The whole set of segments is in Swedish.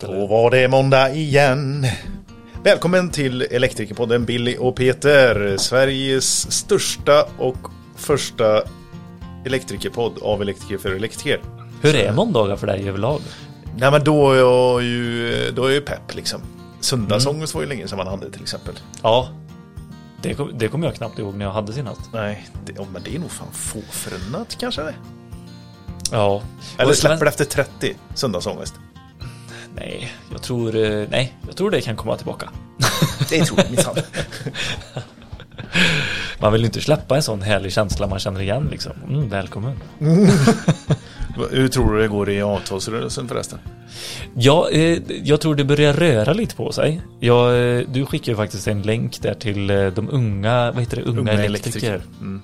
Då var det måndag igen. Välkommen till Elektrikerpodden Billy och Peter. Sveriges största och första elektrikerpodd av elektriker för elektriker. Hur är måndagar för dig överlag? Nej men då är jag ju, då är jag ju pepp liksom. Söndagsångest var ju länge sedan man hade till exempel. Ja, det, kom, det kommer jag knappt ihåg när jag hade senast. Nej, det, men det är nog fan fåförunnat kanske det. Ja. Eller släpper det efter 30, söndagsångest. Nej, jag tror, eh, nej, jag tror det kan komma tillbaka. Det tror jag minsann. Man vill inte släppa en sån härlig känsla man känner igen liksom. Mm, välkommen. Hur tror du det går i avtalsrörelsen förresten? Ja, eh, jag tror det börjar röra lite på sig. Jag, eh, du skickade ju faktiskt en länk där till eh, de unga, vad heter det, unga, elektriker. Mm.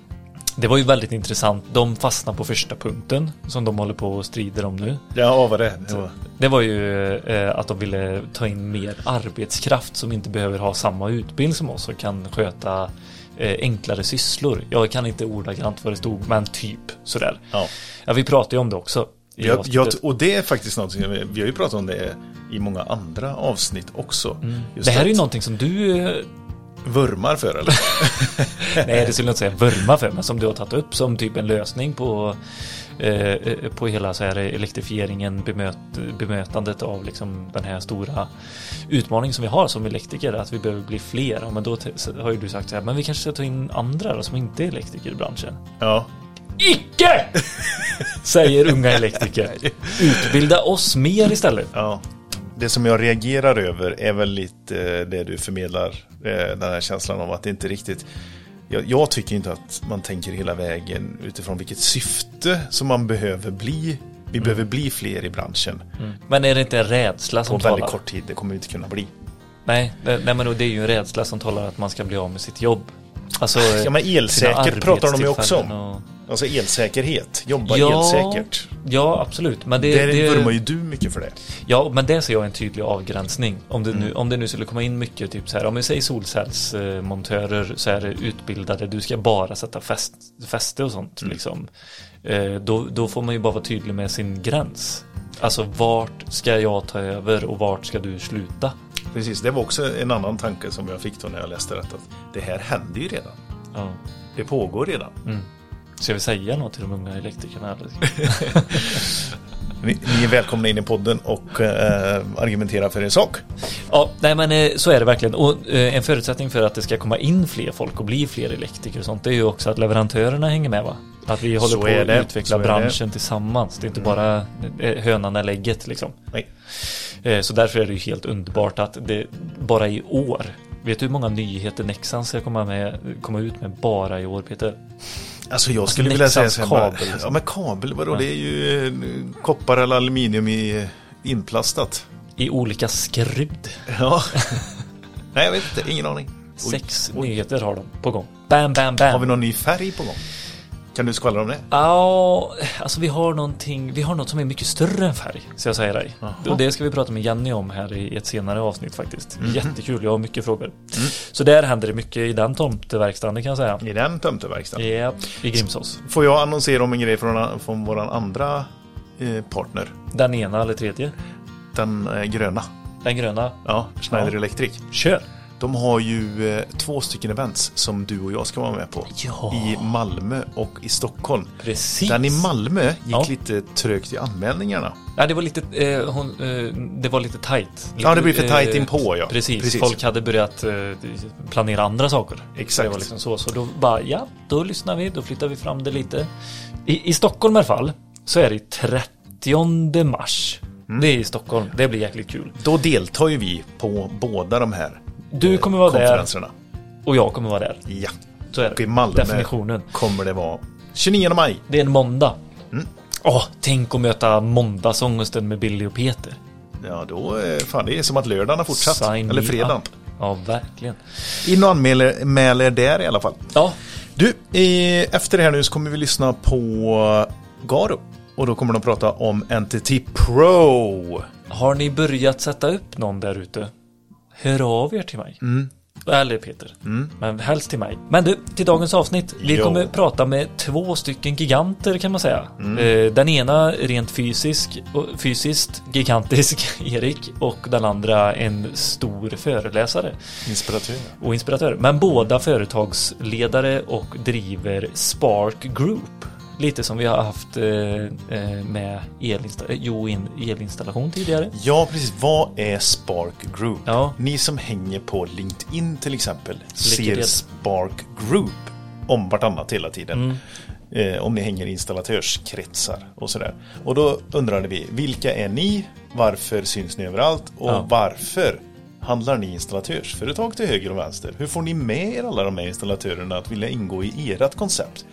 Det var ju väldigt intressant. De fastnar på första punkten som de håller på och strider om nu. Ja, vad det? det var... Det var ju eh, att de ville ta in mer arbetskraft som inte behöver ha samma utbildning som oss och kan sköta eh, enklare sysslor. Jag kan inte ordagrant vad det stod, men typ sådär. Ja. Ja, vi pratade ju om det också. Jag, jag, och det är faktiskt något vi har ju pratat om det i många andra avsnitt också. Mm. det här är ju att någonting som du, eh, vurmar för eller? nej det skulle jag inte säga vurma för, men som du har tagit upp som typ en lösning på eh, på hela så här elektrifieringen, bemöt, bemötandet av liksom den här stora utmaningen som vi har som elektriker, att vi behöver bli fler. Men då har ju du sagt så här, men vi kanske ska ta in andra då, som inte är elektriker i branschen. Ja. Icke! Säger unga elektriker. Utbilda oss mer istället. ja. Det som jag reagerar över är väl lite eh, det du förmedlar. eh, Den här känslan av att det inte riktigt jag, jag tycker inte att man tänker hela vägen utifrån vilket syfte som man behöver bli. Vi Mm. behöver bli fler i branschen. Men är det inte en rädsla På som väldigt talar? kort tid, det kommer vi inte kunna bli. Nej, nej men det är ju en rädsla som talar att man ska bli av med sitt jobb. Alltså, Ja men elsäkert pratar de ju också om. och- Alltså elsäkerhet, jobba Ja, elsäkert. Ja, absolut. Men det, Där vurmar ju du mycket för det. Ja, men det ser jag en tydlig avgränsning. Om det, Mm. nu, om det nu skulle komma in mycket, typ så här, om vi säger solcellsmontörer så är det utbildade, du ska bara sätta fäst, fäste och sånt Mm. liksom. Eh, då, då får man ju bara vara tydlig med sin gräns. Alltså vart ska jag ta över och vart ska du sluta? Precis, det var också en annan tanke som jag fick då när jag läste detta. Att det här händer ju redan. Ja. Det pågår redan. Mm. Ska vi säga något till de unga elektrikerna? Ni, ni är välkomna in i podden och eh, argumentera för er sak. Ja, nej men eh, så är det verkligen. Och eh, en förutsättning för att det ska komma in fler folk och bli fler elektriker och sånt, det är ju också att leverantörerna hänger med va? Att vi håller Så på att utveckla så branschen tillsammans. Det är inte bara eh, hönan eller ägget liksom. Nej. Eh, Så därför är det ju helt underbart att det bara i år Vet du hur många nyheter Nexan ska komma, med, komma ut med bara i år Peter? Alltså jag skulle vilja säga så här, bara, kabel, liksom. Ja men kabel, vadå? Ja. Det är ju eh, koppar eller aluminium i eh, inplastat. I olika skrud. Ja. Nej jag vet inte, ingen aning. Sex oj. nyheter har de på gång. Bam, bam, bam. Har vi någon ny färg på gång? Kan du skvallra om det? Ja, alltså vi har någonting, vi har något som är mycket större än färg, ska jag säga dig. Och det ska vi prata med Jenny om här i ett senare avsnitt faktiskt. Mhm. Jättekul, jag har mycket frågor. Mm. Så där händer det mycket i den tomteverkstaden, kan jag säga. I den tomteverkstaden? Ja, i Grimsås. Får jag annonsera om en grej från, från vår andra eh, partner? Den ena eller tredje. Den eh, gröna. Den gröna. Ja, Schneider Ja. Electric. Kör! De har ju eh, två stycken events som du och jag ska vara med på. Ja. I Malmö och i Stockholm. Precis. Den i Malmö gick Ja. lite trögt i anmälningarna. Ja, det var lite, eh, hon, eh, det var lite tajt. Ja, det blir för tajt Eh, inpå, ja. Precis. Precis. folk hade börjat eh, planera andra saker. Exakt. Det var liksom så. Så då bara, ja, då lyssnar vi, då flyttar vi fram det lite. I, i Stockholm i alla fall, så är det 30 mars. Mm. Det är i Stockholm, det blir jäkligt kul. Då deltar ju vi på båda de här Du eh, kommer vara där och jag kommer vara där. Ja, Så är det. i Malmö Definitionen. kommer det vara 29 maj. Det är en måndag. Mm. Åh, tänk att möta måndagsångesten med Billy och Peter. Ja, då är fan det är som att lördagen har fortsatt. Sign Eller fredagen. up. Ja, verkligen. In och anmäl mäl er där i alla fall. Ja, Du, eh, efter det här nu så kommer vi lyssna på Garo. Och då kommer de prata om Entity Pro. Har ni börjat sätta upp någon där ute? Hör av er till mig. Mm. Eller Peter. Men helst till mig. Men du, till dagens avsnitt. Vi Jo. kommer prata med två stycken giganter kan man säga. Eh, Den ena rent fysisk, fysiskt gigantisk, Erik. Och den andra en stor föreläsare Inspiratör. och inspiratör. Men båda företagsledare och driver Spark Group. Lite som vi har haft eh, eh, med elinsta- eh, jo, in, elinstallation tidigare. Ja, precis. Vad är Spark Group? Ja. Ni som hänger på LinkedIn till exempel ser. Spark Group om vartannat hela tiden. Mm. Eh, om ni hänger i installatörskretsar och sådär. Och då undrade vi, vilka är ni? Varför syns ni överallt? Och Ja. varför handlar ni installatörsföretag till höger och vänster? Hur får ni med er alla de här installatörerna att vilja ingå i ert koncept?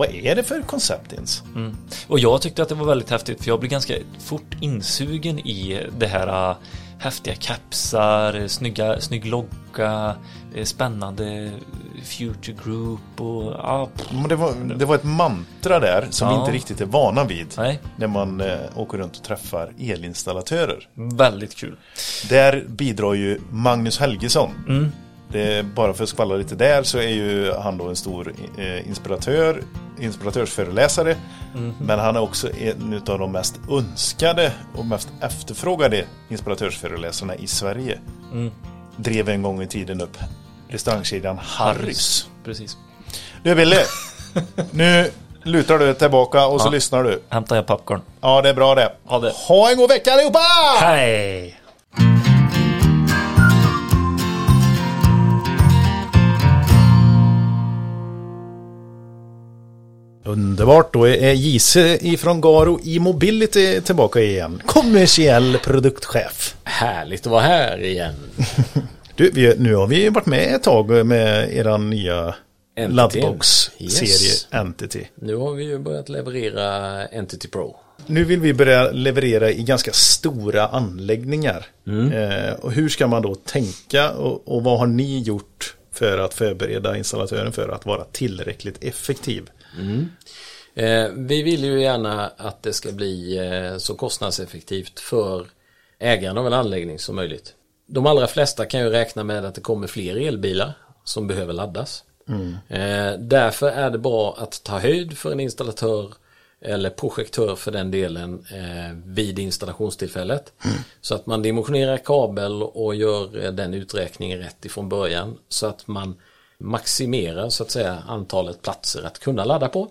Vad är det för koncept ens? Mm. Och jag tyckte att det var väldigt häftigt för jag blev ganska fort insugen i det här äh, häftiga kapsar, snygga, snygg logga, eh, spännande Future Group och ja, Men det, var, det var ett mantra där som vi Ja. inte riktigt är vana vid. nej, När man eh, åker runt och träffar elinstallatörer. väldigt kul. Där bidrar ju Magnus Helgesson. Mm. Det bara för att skvallra lite där så är ju han då en stor eh, inspiratör, inspiratörsföreläsare. Mm. Men han är också en av de mest önskade och mest efterfrågade inspiratörsföreläsarna i Sverige. Mm. Drev en gång i tiden upp restaurangkedjan Harrys. Precis. Du Billy, nu lutar du tillbaka och så Ja. lyssnar du. Hämtar jag popcorn. Ja, det är bra det. Ha det. Ha en god vecka allihopa! Hej! Underbart, då är Gise ifrån Garo i Mobility tillbaka igen. Kommersiell produktchef. Härligt att vara här igen. Du, vi, nu har vi varit med ett tag med eran nya laddbox-serie Yes. Entity. Nu har vi ju börjat leverera Entity Pro. Nu vill vi börja leverera i ganska stora anläggningar. Eh, och hur ska man då tänka och, och vad har ni gjort för att förbereda installatören för att vara tillräckligt effektiv? Eh, vi vill ju gärna att det ska bli eh, så kostnadseffektivt för ägaren av en anläggning som möjligt. De allra flesta kan ju räkna med att det kommer fler elbilar som behöver laddas. Eh, därför är det bra att ta höjd för en installatör eller projektör för den delen eh, vid installationstillfället. Så att man dimensionerar kabel och gör eh, den uträkningen rätt ifrån början. Så att man maximera så att säga antalet platser att kunna ladda på.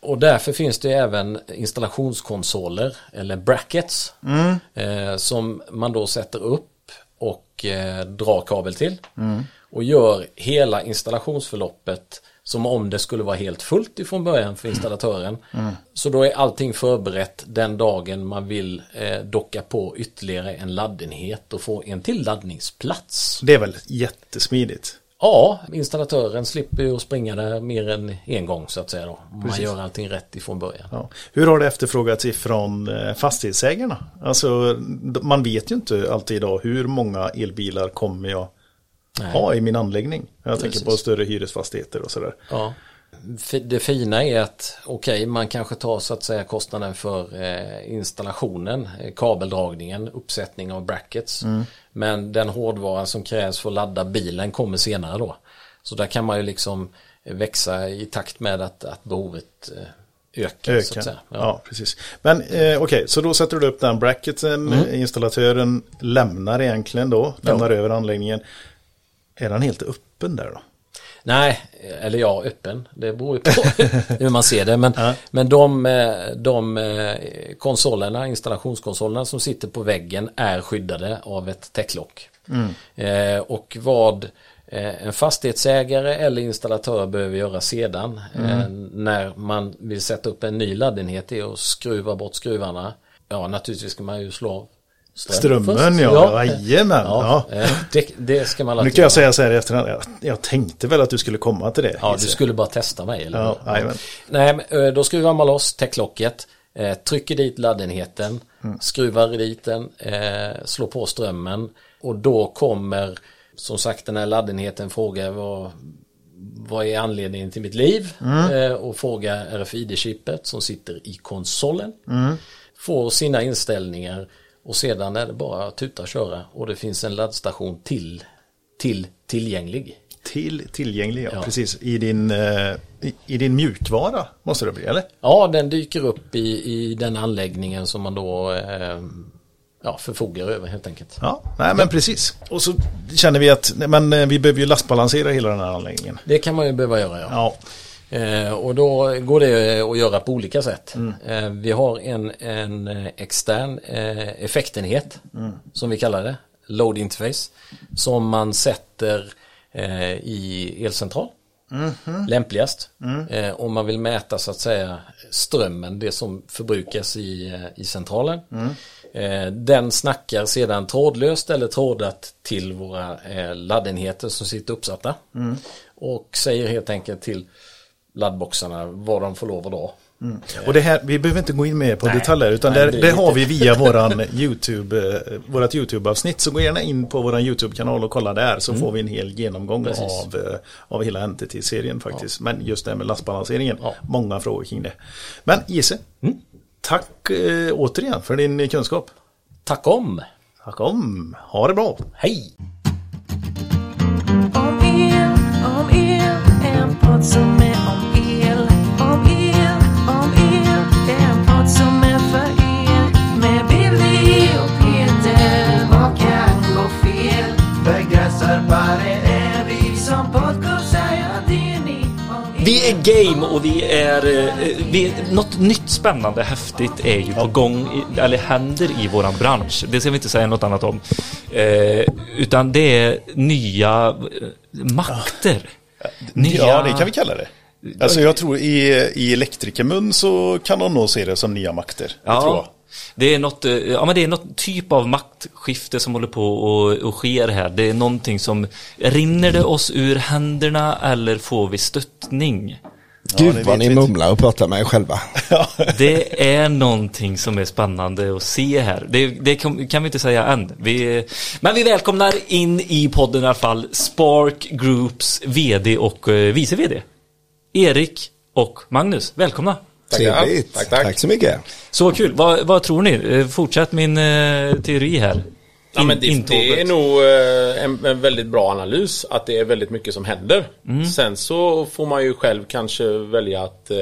Och därför finns det även installationskonsoler eller brackets eh, som man då sätter upp och eh, drar kabel till. Och gör hela installationsförloppet som om det skulle vara helt fullt ifrån början för installatören. Så då är allting förberett den dagen man vill eh, docka på ytterligare en laddenhet och få en till laddningsplats. Det är väl jättesmidigt? Ja, installatören slipper ju springa där mer än en gång så att säga då. Man gör allting rätt ifrån början. Ja. Hur har det efterfrågats ifrån eh, fastighetsägarna? Alltså, man vet ju inte alltid idag hur många elbilar kommer jag Nej. ha i min anläggning. Jag tänker Precis. på större hyresfastigheter och sådär. Ja. Det fina är att okej, man kanske tar så att säga kostnaden för eh, installationen, eh, kabeldragningen, uppsättning av brackets. Men den hårdvara som krävs för att ladda bilen kommer senare då. Så där kan man ju liksom växa i takt med att, att behovet eh, ökar. Så att Öka. säga. Ja. precis. Men eh, okej, så då sätter du upp den bracketen. Installatören lämnar egentligen då, lämnar över anläggningen. Är den helt öppen där då? Nej, eller ja, öppen. Det beror ju på hur man ser det. Men, Ja. men de, eh, de eh, konsolerna, installationskonsolerna som sitter på väggen är skyddade av ett täcklock. Eh, och vad eh, en fastighetsägare eller installatör behöver göra sedan eh, när man vill sätta upp en ny laddenhet är att skruva bort skruvarna. Ja, naturligtvis ska man ju slå Strömmen först. ja, jajamän. Ja, Ja. eh, Det, det ska man Nu kan jag säga så här i efterhand, jag, jag tänkte väl att du skulle komma till det. Ja, du skulle bara testa mig eller? Ja, jajamän. Nej, eh, då skruvar man loss täcklocket, eh, trycker dit laddenheten, Mm. skruvar dit den, slår på strömmen och då kommer som sagt den här laddenheten fråga vad, vad är anledningen till mitt liv Mm. och fråga RFID-chippet som sitter i konsolen. Mm. Får sina inställningar och sedan är det bara att tuta och köra och det finns en laddstation till till tillgänglig. Till tillgänglig, ja, Ja. precis. I din, eh, i, I din mjukvara måste det bli, eller? Ja, den dyker upp i, i den anläggningen som man då eh, ja, förfogar över helt enkelt. Ja, nej men precis. Och så känner vi att nej, men, eh, vi behöver ju lastbalansera hela den här anläggningen. Det kan man ju behöva göra, ja. Ja, Eh, och då går det att göra på olika sätt. Eh, vi har en, en extern eh, effektenhet som vi kallar det, load interface, som man sätter i elcentral. Lämpligast. Eh, om man vill mäta så att säga strömmen, det som förbrukas i, i centralen. Eh, den snackar sedan trådlöst eller trådat till våra laddenheter som sitter uppsatta. Och säger helt enkelt till laddboxarna vad de får lov att dra. och det här, vi behöver inte gå in mer på Nej. detaljer utan Nej, det, det det har vi via våran YouTube, eh, vårat YouTube-avsnitt. Så gå gärna in på våran YouTube-kanal och kolla där så får vi en hel genomgång Mm. Precis. av, eh, av hela NTT-serien faktiskt. Men just det här med lastbalanseringen, Ja. många frågor kring det. Men Gise, tack eh, återigen för din kunskap. Tack om! Tack om, ha det bra. Hej! Podd som är om el. Om el, om el, en podd som är för er. Med Billy och Peter, vad kan gå fel? Är vi som podcastar, ja det är ni. Vi är game och vi är... Eh, vi, något nytt spännande, häftigt är ju på gång, eller händer i våran bransch. Det ska vi inte säga något annat om. Eh, utan det är nya eh, makter. Nya... Ja, det kan vi kalla det. Alltså jag tror i, i elektrikermun så kan de nog se det som nya makter. Ja, det är något, eh, ja men det är något typ av maktskifte som håller på och, och sker här. Det är någonting som, rinner det oss ur händerna eller får vi stöttning? Gud det vad ni mumlar och pratar med er själva. Det är någonting som är spännande att se här. Det, det kan, kan vi inte säga än. Vi, men vi välkomnar in i podden i alla fall Spark Groups VD och eh, vice VD. Erik och Magnus, välkomna. Trevligt. Tack, tack. tack så mycket. Så kul. Vad, vad tror ni? Eh, Fortsätt min eh, teori här. Ja, men det, det är nog eh, en, en väldigt bra analys att det är väldigt mycket som händer. Sen så får man ju själv kanske välja att eh,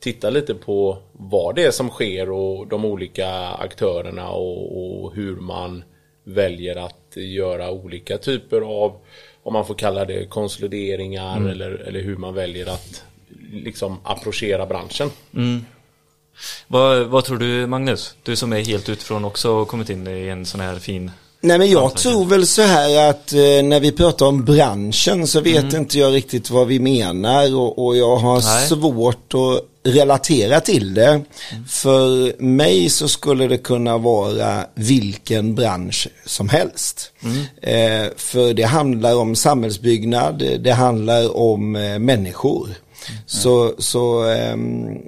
titta lite på vad det är som sker och de olika aktörerna och, och hur man väljer att göra olika typer av, om man får kalla det konsolideringar eller, eller hur man väljer att liksom approchera branschen. Vad, vad tror du Magnus? Du som är helt utifrån också och kommit in i en sån här fin... Nej men jag tror väl så här att eh, när vi pratar om branschen så vet inte jag riktigt vad vi menar och, och jag har Nej. svårt att relatera till det. För mig så skulle det kunna vara vilken bransch som helst. Eh, för det handlar om samhällsbyggnad, det handlar om eh, människor. Så, så ehm,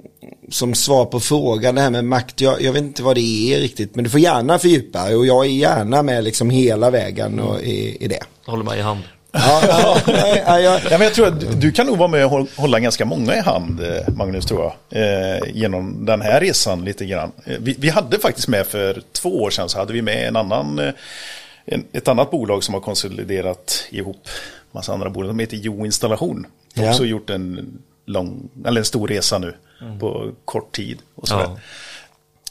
som svar på frågan, det här med makt, jag, jag vet inte vad det är riktigt, men du får gärna fördjupa och jag är gärna med liksom hela vägen och i, i det. Håller mig i hand. Ja, ja, ja, jag, Ja, men jag tror att du, du kan nog vara med och håll- hålla ganska många i hand, eh, Magnus, tror jag. Eh, genom den här resan lite grann. Eh, vi, vi hade faktiskt med för två år sedan så hade vi med en annan, eh, en, ett annat bolag som har konsoliderat ihop massa andra bolag. De heter Jo Installation. De har Ja. också gjort en lång, eller en stor resa nu på kort tid. Och sådär. Ja.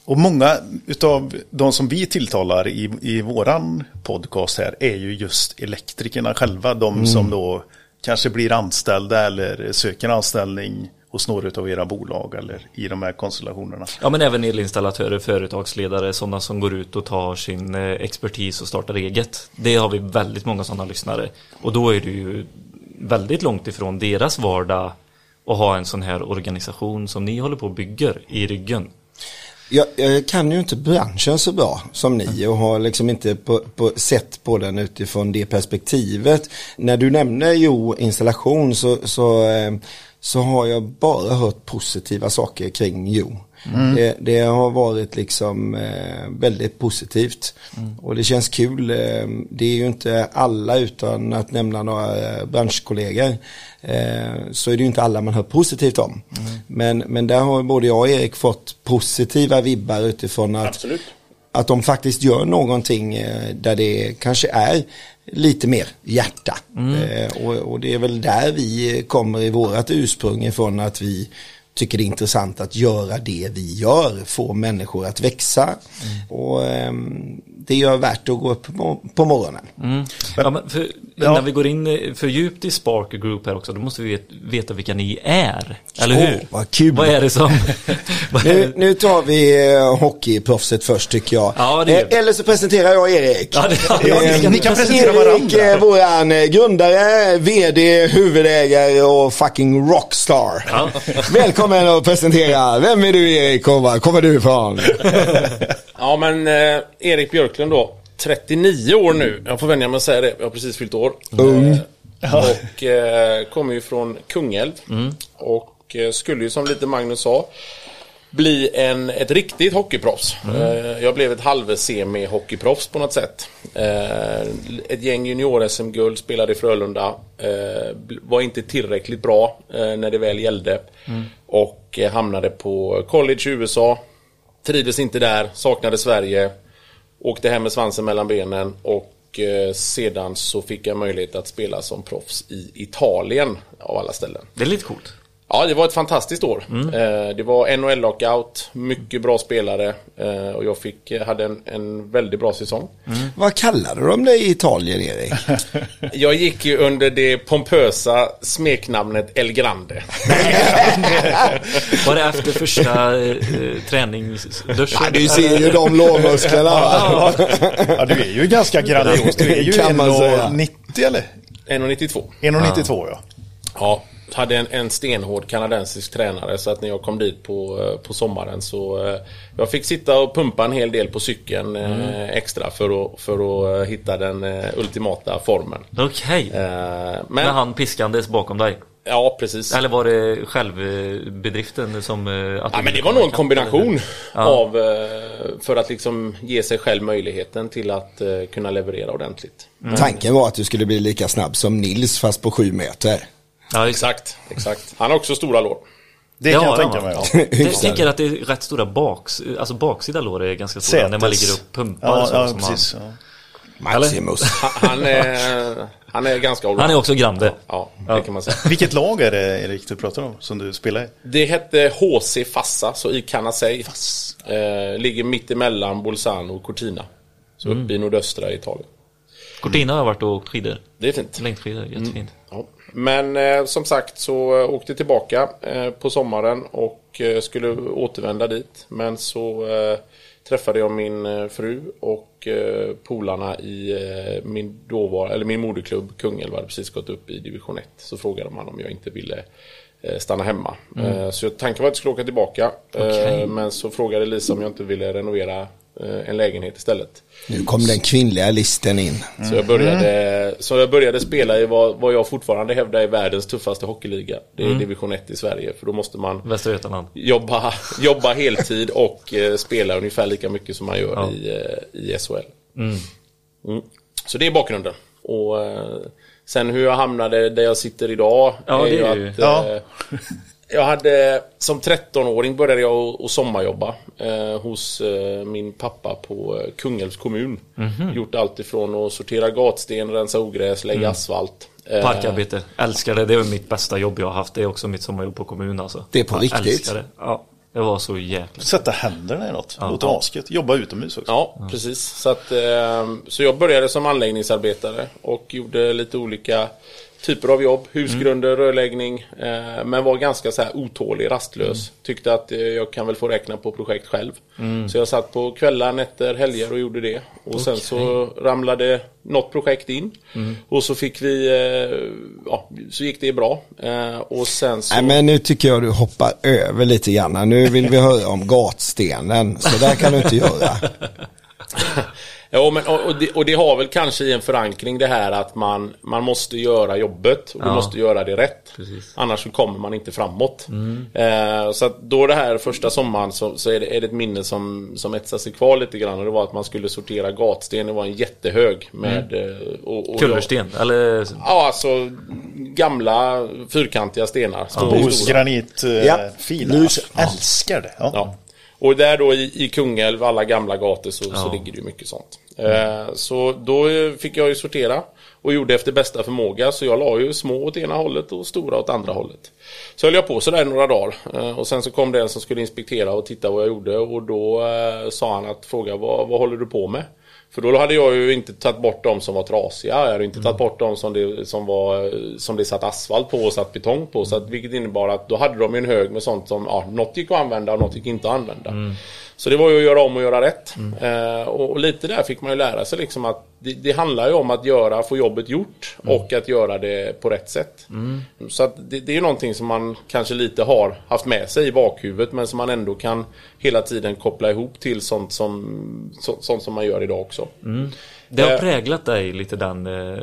Och många utav de som vi tilltalar i, i våran podcast här är ju just elektrikerna själva. De som då kanske blir anställda eller söker anställning hos några utav era bolag eller i de här konstellationerna. Ja men även elinstallatörer, företagsledare, sådana som går ut och tar sin eh, expertis och startar eget. Det har vi väldigt många sådana lyssnare. Och då är det ju väldigt långt ifrån deras vardag att ha en sån här organisation som ni håller på och bygger i ryggen. jag, jag kan ju inte branschen så bra som ni och har liksom inte på, på, sett på den utifrån det perspektivet. När du nämner jo installation så, så, eh, så har jag bara hört positiva saker kring jo. Det, det har varit liksom eh, väldigt positivt och det känns kul. Eh, det är ju inte alla utan att nämna några eh, branschkollegor eh, så är det ju inte alla man hör positivt om. Men, men där har både jag och Erik fått positiva vibbar utifrån att Absolut. att de faktiskt gör någonting där det kanske är lite mer hjärta. Eh, och, och det är väl där vi kommer i vårat ursprung ifrån att vi tycker det är intressant att göra det vi gör, få människor att växa. Och ehm, det gör värt att gå upp på, morgonen. Ja, men för, innan vi går in eh, för djupt i Spark Group här också, då måste vi vet- veta vilka ni är. Eller hur? vad kul. Vad är det som... är Nu, det? nu tar vi eh, hockeyproffset först tycker jag. Ja. Eh, Eller så presenterar jag Erik. Ja, det, ja, Ja, ska ni kan presentera Erik varandra. är våran eh, grundare, vd, huvudägare och fucking rockstar. Välkommen att presentera. Vem är du Erik och var kommer du ifrån? Ja men eh, Erik Björklund då. 39 år nu. Jag får vänja mig att säga det. Jag har precis fyllt år. Ung. Eh, och eh, kommer ju från Kungälv. Och eh, skulle ju som lite Magnus sa bli en, ett riktigt hockeyproffs. Eh, jag blev ett halv-semi-hockeyproffs på något sätt. Eh, ett gäng junior-SM-guld, spelade i Frölunda. Eh, var inte tillräckligt bra när det väl gällde. Och eh, hamnade på college i USA. Trivdes inte där, saknade Sverige. Åkte hem med svansen mellan benen och eh, sedan så fick jag möjlighet att spela som proffs i Italien av alla ställen. Det är lite coolt. Ja, det var ett fantastiskt år. Eh, det var NHL-lockout, mycket bra spelare eh, och jag fick, hade en, en väldigt bra säsong. Vad kallade de dig i Italien Erik? Jag gick ju under det pompösa smeknamnet El Grande. Var det efter första eh, träningsduschen? Ja, du ser ju de lårmusklerna? Ja, du är ju ganska grandios. Du är ju Kan man säga. 1,90 eller? 1,92. 1,92 ja. Ja, hade en, en stenhård kanadensisk tränare så att när jag kom dit på, eh, på sommaren så eh, jag fick sitta och pumpa en hel del på cykeln eh, extra för att, för att hitta den ultimata formen. Okej. Med men, han piskandes bakom dig? ja precis. Eller var det självbedriften som... Att Ja, men det var nog en kombination? Ja. av för att liksom ge sig själv möjligheten till att kunna leverera ordentligt. Tanken var att du skulle bli lika snabb som Nils fast på sju meter. Ja, exakt. Exakt. Han har också stora lår. Det Ja, kan jag ja, tänka ja. mig. Ja. Jag tänker att det är rätt stora baks, alltså baksida lår är ganska stora när man Sätes. ligger och pumpar. Ja, så, ja som precis. Ja. Maximus. Han, han, är, han är ganska Han, han är också grande. Ja, det kan man säga. Vilket lag är det Erik du pratar om som du spelar i? Det hette HC Fassa, så i Canasei. Eh, ligger mitt emellan Bolzano och Cortina. Så uppe i nordöstra Italien. Cortina har jag varit och åkt skidor. Det är fint. Längdskidor, jättefint. Ja. Men eh, som sagt så eh, åkte tillbaka eh, på sommaren och eh, skulle återvända dit. Men så eh, träffade jag min eh, fru och eh, polarna i min, dåvar, eller min moderklubb Kungälv hade precis gått upp i division 1. Så frågade man om jag inte ville stanna hemma. Eh, så tanken var att jag skulle åka tillbaka. Eh, men så frågade Lisa om jag inte ville renovera en lägenhet istället. Nu kom den kvinnliga listen in. Så jag började, så jag började spela i vad, vad jag fortfarande hävdar är världens tuffaste hockeyliga. Det är division 1 i Sverige. För då måste man Västra Götaland. jobba, jobba heltid och eh, spela ungefär lika mycket som man gör Ja. i, eh, i SHL. Mm. Så det är bakgrunden. Och eh, sen hur jag hamnade där jag sitter idag Ja, är det ju är ju- att Ja. Jag hade som 13-åring började jag att- sommarjobba eh, hos eh, min pappa på eh, Kungälvs kommun. Mhm. Gjort allt ifrån att sortera gatsten, rensa ogräs, lägga Mm. asfalt. Eh, Parkarbete. Älskar det. Det är mitt bästa jobb jag har haft. Det är också mitt sommarjobb på kommun alltså. Det är på jag riktigt? Det. Ja. Det var så jäkla Sätta händerna i något. Ja. Låter asket. Jobba utomhus också. Ja, precis. Så, att, eh, så jag började som anläggningsarbetare och gjorde lite olika typer av jobb. Husgrunder, rörläggning. Eh, men var ganska så här otålig, rastlös. Tyckte att eh, jag kan väl få räkna på projekt själv. Så jag satt på kvällar, nätter, helger och gjorde det. Och sen så ramlade något projekt in. Och så fick vi, eh, ja, så gick det bra. Eh, och sen så... Nej men nu tycker jag du hoppar över lite grann. Nu vill vi höra om gatstenen. Så där kan du inte göra. Ja, men, och, och, det, och det har väl kanske i en förankring det här att man, man måste göra jobbet och du Ja. måste göra det rätt. Precis. Annars så kommer man inte framåt. Eh, så att då det här första sommaren så, så är, det, är det ett minne som, som etsar sig kvar lite grann. Och det var att man skulle sortera gatsten. Det var en jättehög med... eh, Och, och Kullersten. Eller Ja, alltså gamla fyrkantiga stenar. Stora, Bohus stora. granit eh, Ja. fina. Lus- älskar det. Ja. Ja. Och där då i, i Kungälv, alla gamla gator så, så Ja. ligger det ju mycket sånt. Eh, så då eh, fick jag ju sortera och gjorde efter bästa förmåga. Så jag la ju små åt ena hållet och stora åt andra hållet. Så höll jag på sådär några dagar. Eh, och sen så kom det en som skulle inspektera och titta vad jag gjorde. Och då eh, sa han att fråga vad, vad håller du på med? För då hade jag ju inte tagit bort de som var trasiga. Jag hade inte tagit bort de som det, som var, som det satt asfalt på och satt betong på. Så att, vilket innebar att då hade de en hög med sånt som, ja, något gick att använda och något gick inte att använda. Så det var ju att göra om och göra rätt. Eh, och, och lite där fick man ju lära sig liksom att det, det handlar ju om att göra, få jobbet gjort och att göra det på rätt sätt. Så att det, det är ju någonting som man kanske lite har haft med sig i bakhuvudet men som man ändå kan hela tiden koppla ihop till sånt som, så, sånt som man gör idag också. Det har Eh. präglat dig lite den eh,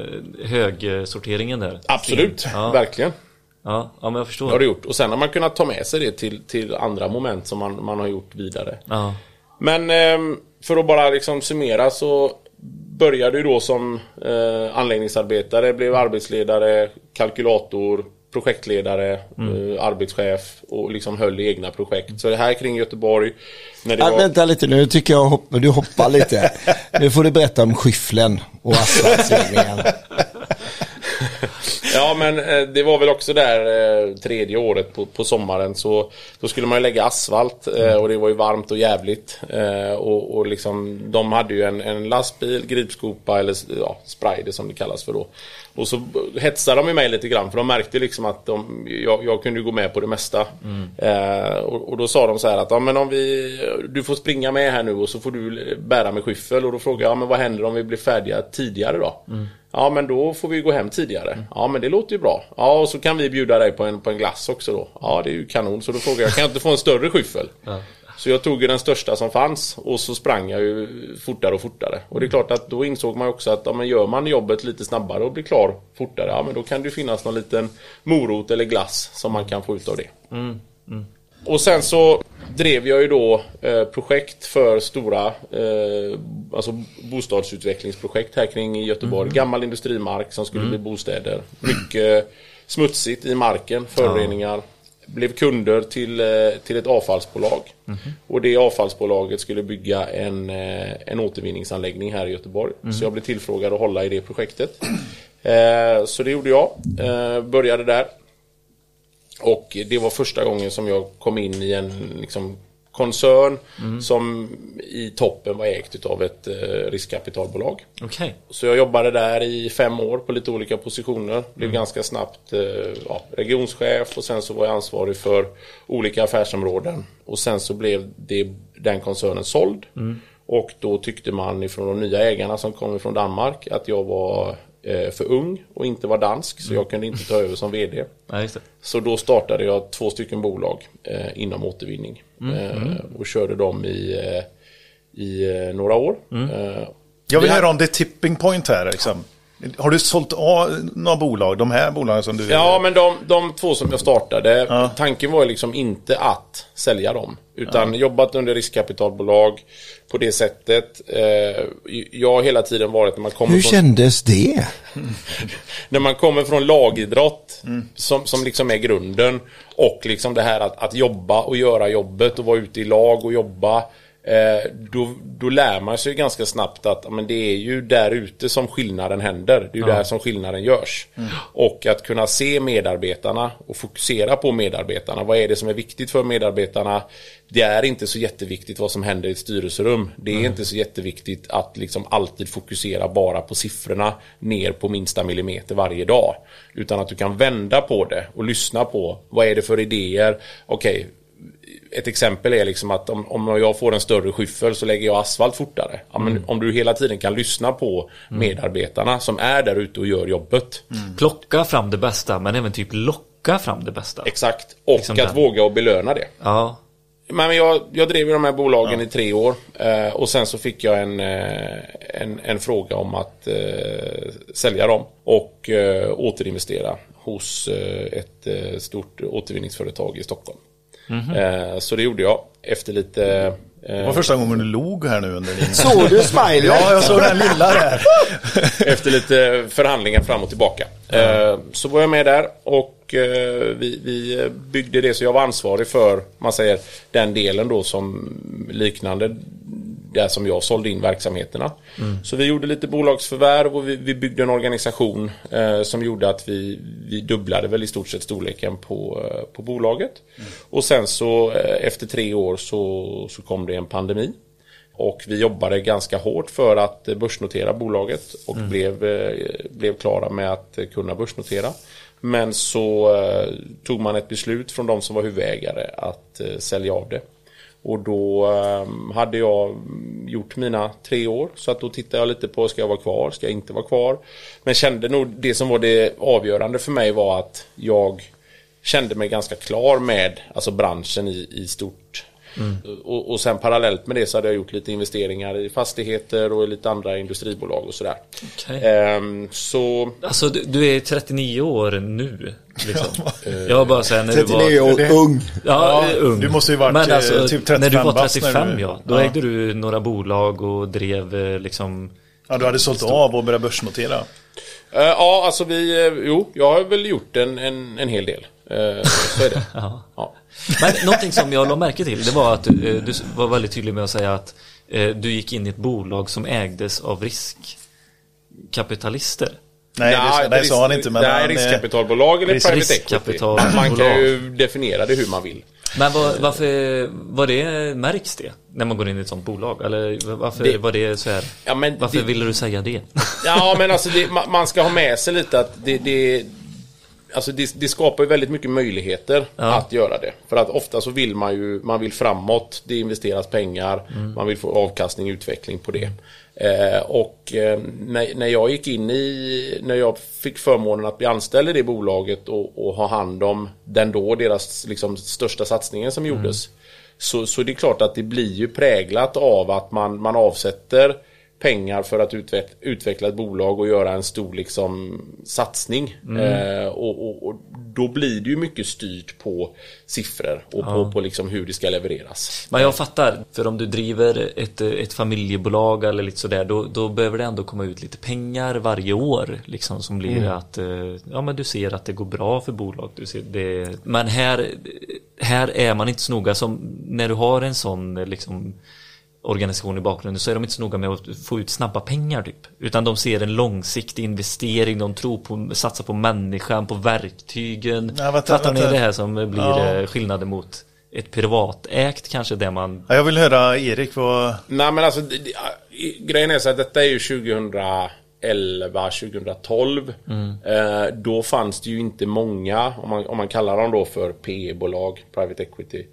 högsorteringen där. Absolut, Ja. verkligen. Ja, ja men jag förstår. Det har det gjort. Och sen har man kunnat ta med sig det till, till andra moment som man, man har gjort vidare. Ja. Men ehm, för att bara liksom summera så började ju då som eh, anläggningsarbetare, blev arbetsledare, kalkylator, projektledare, eh, arbetschef och liksom höll i egna projekt. Så det här kring Göteborg. När det Ah, var... vänta lite nu tycker jag hopp, du hoppar lite. nu får du berätta om skyfflen och asfaltsläggningen. Ja men eh, det var väl också där eh, tredje året på, på sommaren så då skulle man ju lägga asfalt eh, och det var ju varmt och jävligt. Och, och liksom de hade ju en, en lastbil, gripskopa eller ja, sprider som det kallas för då. Och så hetsade de mig lite grann för de märkte liksom att de, jag, jag kunde gå med på det mesta. Eh, och, och då sa de så här att ja, men om vi, du får springa med här nu och så får du bära med skyffel. Och då frågade jag, ja, men vad händer om vi blir färdiga tidigare då? Ja men då får vi gå hem tidigare. Ja men det låter ju bra. Ja och så kan vi bjuda dig på en, på en glass också då. Ja det är ju kanon. Så då frågade jag, kan jag inte få en större skyffel? Så jag tog ju den största som fanns och så sprang jag ju fortare och fortare. Och det är klart att då insåg man också att ja, men gör man jobbet lite snabbare och blir klar fortare, ja men då kan det ju finnas någon liten morot eller glass som man kan få ut av det. Och sen så drev jag ju då eh, projekt för stora eh, alltså bostadsutvecklingsprojekt här kring i Göteborg. Gammal industrimark som skulle bli bostäder. Mycket smutsigt i marken, föroreningar. Blev kunder till, eh, till ett avfallsbolag. Och det avfallsbolaget skulle bygga en, en återvinningsanläggning här i Göteborg. Så jag blev tillfrågad att hålla i det projektet. Eh, så det gjorde jag. Eh, började där. Och det var första gången som jag kom in i en liksom, koncern som i toppen var ägt av ett eh, riskkapitalbolag. Okej. Så jag jobbade där i fem år på lite olika positioner. Blev ganska snabbt eh, ja, regionschef och sen så var jag ansvarig för olika affärsområden. Och sen så blev det, den koncernen såld. Och då tyckte man ifrån de nya ägarna som kom från Danmark att jag var för ung och inte var dansk. Så jag kunde inte ta över som VD. Ja, just det. Så då startade jag två stycken bolag eh, inom återvinning. Eh, och körde dem i, eh, i eh, några år. Eh, Jag vill vi- höra om det tipping point här. Liksom. Har du sålt av några bolag? De här bolagen som du... Ja, men de, de två som jag startade, tanken var ju liksom inte att sälja dem. Utan jobbat under riskkapitalbolag på det sättet. Eh, jag har hela tiden varit när man kommer Hur från... kändes det? när man kommer från lagidrott som, som liksom är grunden och liksom det här att, att jobba och göra jobbet och vara ute i lag och jobba då, då lär man sig ganska snabbt att ja, men det är ju där ute som skillnaden händer. Det är ju där som skillnaden görs. Och att kunna se medarbetarna och fokusera på medarbetarna. Vad är det som är viktigt för medarbetarna? Det är inte så jätteviktigt vad som händer i ett styrelserum. Det är inte så jätteviktigt att liksom alltid fokusera bara på siffrorna ner på minsta millimeter varje dag. Utan att du kan vända på det och lyssna på vad är det för idéer? Okej, ett exempel är liksom att om, om jag får en större skyffel så lägger jag asfalt fortare. Ja, men Om du hela tiden kan lyssna på medarbetarna som är där ute och gör jobbet. Plocka fram det bästa men även typ locka fram det bästa. Exakt. Och Liksom att den. våga och belöna det. Ja. Men jag, jag drev ju de här bolagen i tre år eh, och sen så fick jag en, eh, en, en fråga om att eh, sälja dem och eh, återinvestera hos ett stort återvinningsföretag i Stockholm. Eh, så det gjorde jag efter lite Det var första gången du log här nu under din... Såg du smiley? Ja, jag såg den lilla där. Efter lite förhandlingar fram och tillbaka. Eh, Så var jag med där och eh, vi, vi byggde det så jag var ansvarig för, man säger, den delen då som liknande där som jag sålde in verksamheterna. Så vi gjorde lite bolagsförvärv och vi, vi byggde en organisation eh, som gjorde att vi, vi dubblade väl i stort sett storleken på, eh, på bolaget. Och sen så eh, efter tre år så, så kom det en pandemi. Och vi jobbade ganska hårt för att eh, börsnotera bolaget och blev, eh, blev klara med att kunna börsnotera. Men så eh, tog man ett beslut från de som var huvudägare att eh, sälja av det. Och då ehm, hade jag gjort mina tre år så att då tittade jag lite på ska jag vara kvar, ska jag inte vara kvar. Men kände nog det som var det avgörande för mig var att jag kände mig ganska klar med alltså branschen i, i stort. Och, och sen parallellt med det så hade jag gjort lite investeringar i fastigheter och i lite andra industribolag och sådär. Okej. Ehm, så Alltså du, du är 39 år nu. Liksom. jag bara säger när du 39 var... år, det- ung. Ja, Ja, ung. du måste ju varit, Men eh, alltså, typ när du var 35 bast när 35 du- ja. Då Ja. ägde du några bolag och drev eh, liksom... Ja, du hade sålt av och börjat börsnotera. eh, ja, alltså vi, eh, jo, jag har väl gjort en, en, en hel del. Eh, så är det. Ja. Ja. Men någonting som jag la märke till det var att eh, du var väldigt tydlig med att säga att eh, du gick in i ett bolag som ägdes av riskkapitalister. Nej, det, inte nej risk- sa han inte. Men nej, han, riskkapitalbolag eller risk- private equity. Man kan ju definiera det hur man vill. Men var, varför var det, märks det när man går in i ett sånt bolag? Eller varför Det- var det så här? Ja, men varför det- ville du säga det? Ja, men alltså det, ma- man ska ha med sig lite att det, det Alltså det, det skapar ju väldigt mycket möjligheter att göra det. För att ofta så vill man ju, man vill framåt, det investeras pengar, man vill få avkastning utveckling på det. Eh, och eh, när, när jag gick in i, när jag fick förmånen att bli anställd i det bolaget och, och ha hand om den då, deras liksom, största satsningen som gjordes. Så, så det är klart att det blir ju präglat av att man, man avsätter pengar för att utveck- utveckla ett bolag och göra en stor liksom, satsning. Eh, och, och, och då blir det ju mycket styrt på siffror och på, på liksom hur det ska levereras. Men jag fattar, för om du driver ett, ett familjebolag eller lite sådär då, då behöver det ändå komma ut lite pengar varje år liksom som blir att eh, ja men du ser att det går bra för bolag du ser det, men här, här är man inte så noga som när du har en sån liksom organisation i bakgrunden så är de inte så noga med att få ut snabba pengar typ. Utan de ser en långsiktig investering, de tror på, satsar på människan, på verktygen. Ja, vänta, Fattar ni vänta. det här som blir Ja. eh, skillnaden mot ett privatägt kanske där man Ja, jag vill höra Erik vad... Nej men alltså, det, det, grejen är så att detta är ju 2011, 2012. Eh, då fanns det ju inte många, om man, om man kallar dem då för PE-bolag, Private Equity,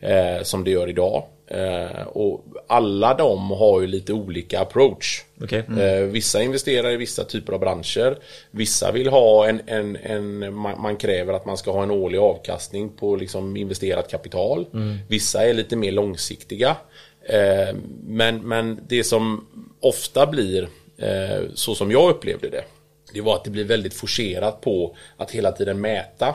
eh, som det gör idag. Eh, och alla de har ju lite olika approach. Okej. Eh, vissa investerar i vissa typer av branscher. Vissa vill ha en, en, en man, man kräver att man ska ha en årlig avkastning på liksom investerat kapital. Vissa är lite mer långsiktiga. Eh, men, men det som ofta blir, eh, så som jag upplevde det, det var att det blir väldigt forcerat på att hela tiden mäta.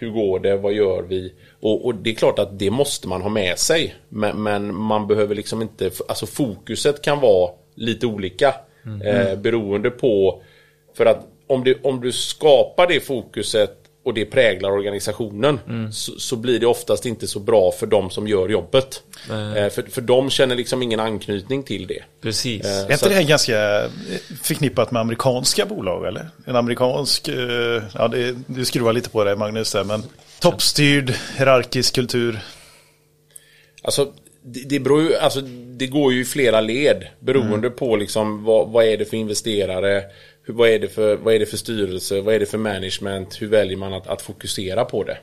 Hur går det? Vad gör vi? Och, och det är klart att det måste man ha med sig. Men, men man behöver liksom inte, alltså fokuset kan vara lite olika. Eh, beroende på, för att om du, om du skapar det fokuset och det präglar organisationen så, så blir det oftast inte så bra för de som gör jobbet. Eh, för, för de känner liksom ingen anknytning till det. Precis. Eh, Är inte det här ganska förknippat med amerikanska bolag eller? En amerikansk, eh, ja det, du skruvar lite på det Magnus där, men toppstyrd, hierarkisk kultur. Alltså, det, det, beror ju, alltså, det går ju i flera led beroende på liksom vad, vad är det för investerare, vad, är det för, vad är det för styrelse, vad är det för management, hur väljer man att, att fokusera på det?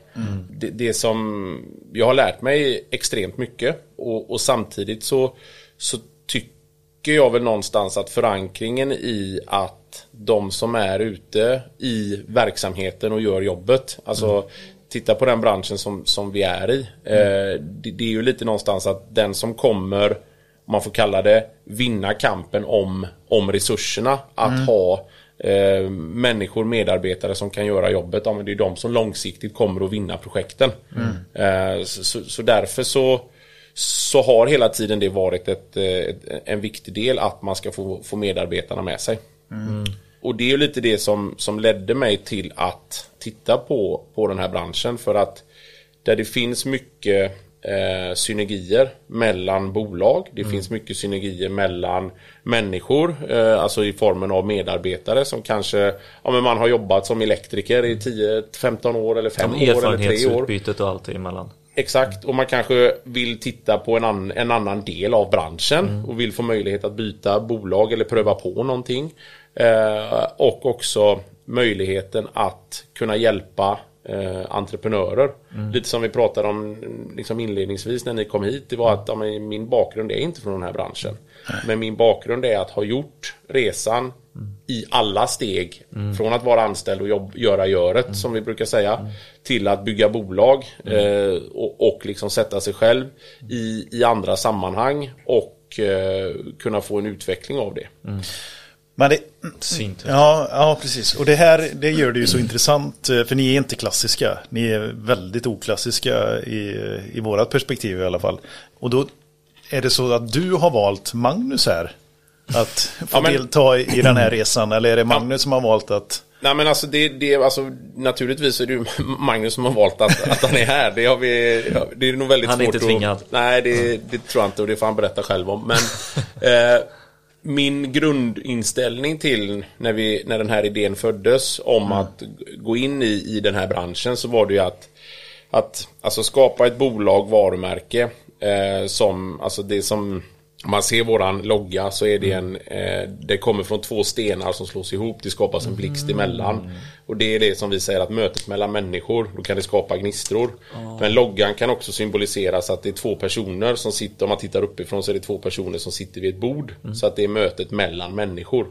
det? Det som jag har lärt mig extremt mycket och, och samtidigt så, så tycker jag väl någonstans att förankringen i att de som är ute i verksamheten och gör jobbet, alltså titta på den branschen som, som vi är i. Eh, det, det är ju lite någonstans att den som kommer, om man får kalla det, vinna kampen om, om resurserna. Att ha eh, människor, medarbetare som kan göra jobbet. Ja, men det är de som långsiktigt kommer att vinna projekten. Eh, så, så, så därför så så har hela tiden det varit ett, eh, ett, en viktig del att man ska få, få medarbetarna med sig. Och det är ju lite det som, som ledde mig till att titta på, på den här branschen för att där det finns mycket eh, synergier mellan bolag. Det finns mycket synergier mellan människor, eh, alltså i formen av medarbetare som kanske, ja men man har jobbat som elektriker i 10-15 år eller 5 Ja, år eller 3 år. Erfarenhetsutbytet och allt emellan. Exakt, och man kanske vill titta på en, an, en annan del av branschen och vill få möjlighet att byta bolag eller pröva på någonting. Eh, och också möjligheten att kunna hjälpa eh, entreprenörer. Lite som vi pratade om liksom inledningsvis när ni kom hit. Det var att ja, min bakgrund är inte från den här branschen. Men min bakgrund är att ha gjort resan i alla steg. Från att vara anställd och jobb, göra göret som vi brukar säga. Till att bygga bolag eh, och, och liksom sätta sig själv i, i andra sammanhang. Och eh, kunna få en utveckling av det. Men det, Svintufft. ja, ja, precis. Och det här det gör det ju så intressant. eh, För ni är inte klassiska. Ni är väldigt oklassiska i, i vårat perspektiv i alla fall. Och då är det så att du har valt Magnus här. Att få Ja, men- delta i i den här resan. Eller är det Magnus som har valt att... Nej men alltså det, det alltså naturligtvis är det ju Magnus som har valt att, att han är här. Det har vi, det är nog väldigt Han är svårt inte tvingad. Att, nej det, det tror jag inte och det får han berätta själv om. Men eh, min grundinställning till när, vi, när den här idén föddes om att gå in i, i den här branschen så var det ju att att alltså skapa ett bolag, varumärke eh, som, alltså det som om man ser våran logga så är det en, eh, det kommer från två stenar som slås ihop, det skapas en blixt emellan. Och det är det som vi säger att mötet mellan människor, då kan det skapa gnistror. Men loggan kan också symboliseras att det är två personer som sitter, om man tittar uppifrån så är det två personer som sitter vid ett bord. Så att det är mötet mellan människor.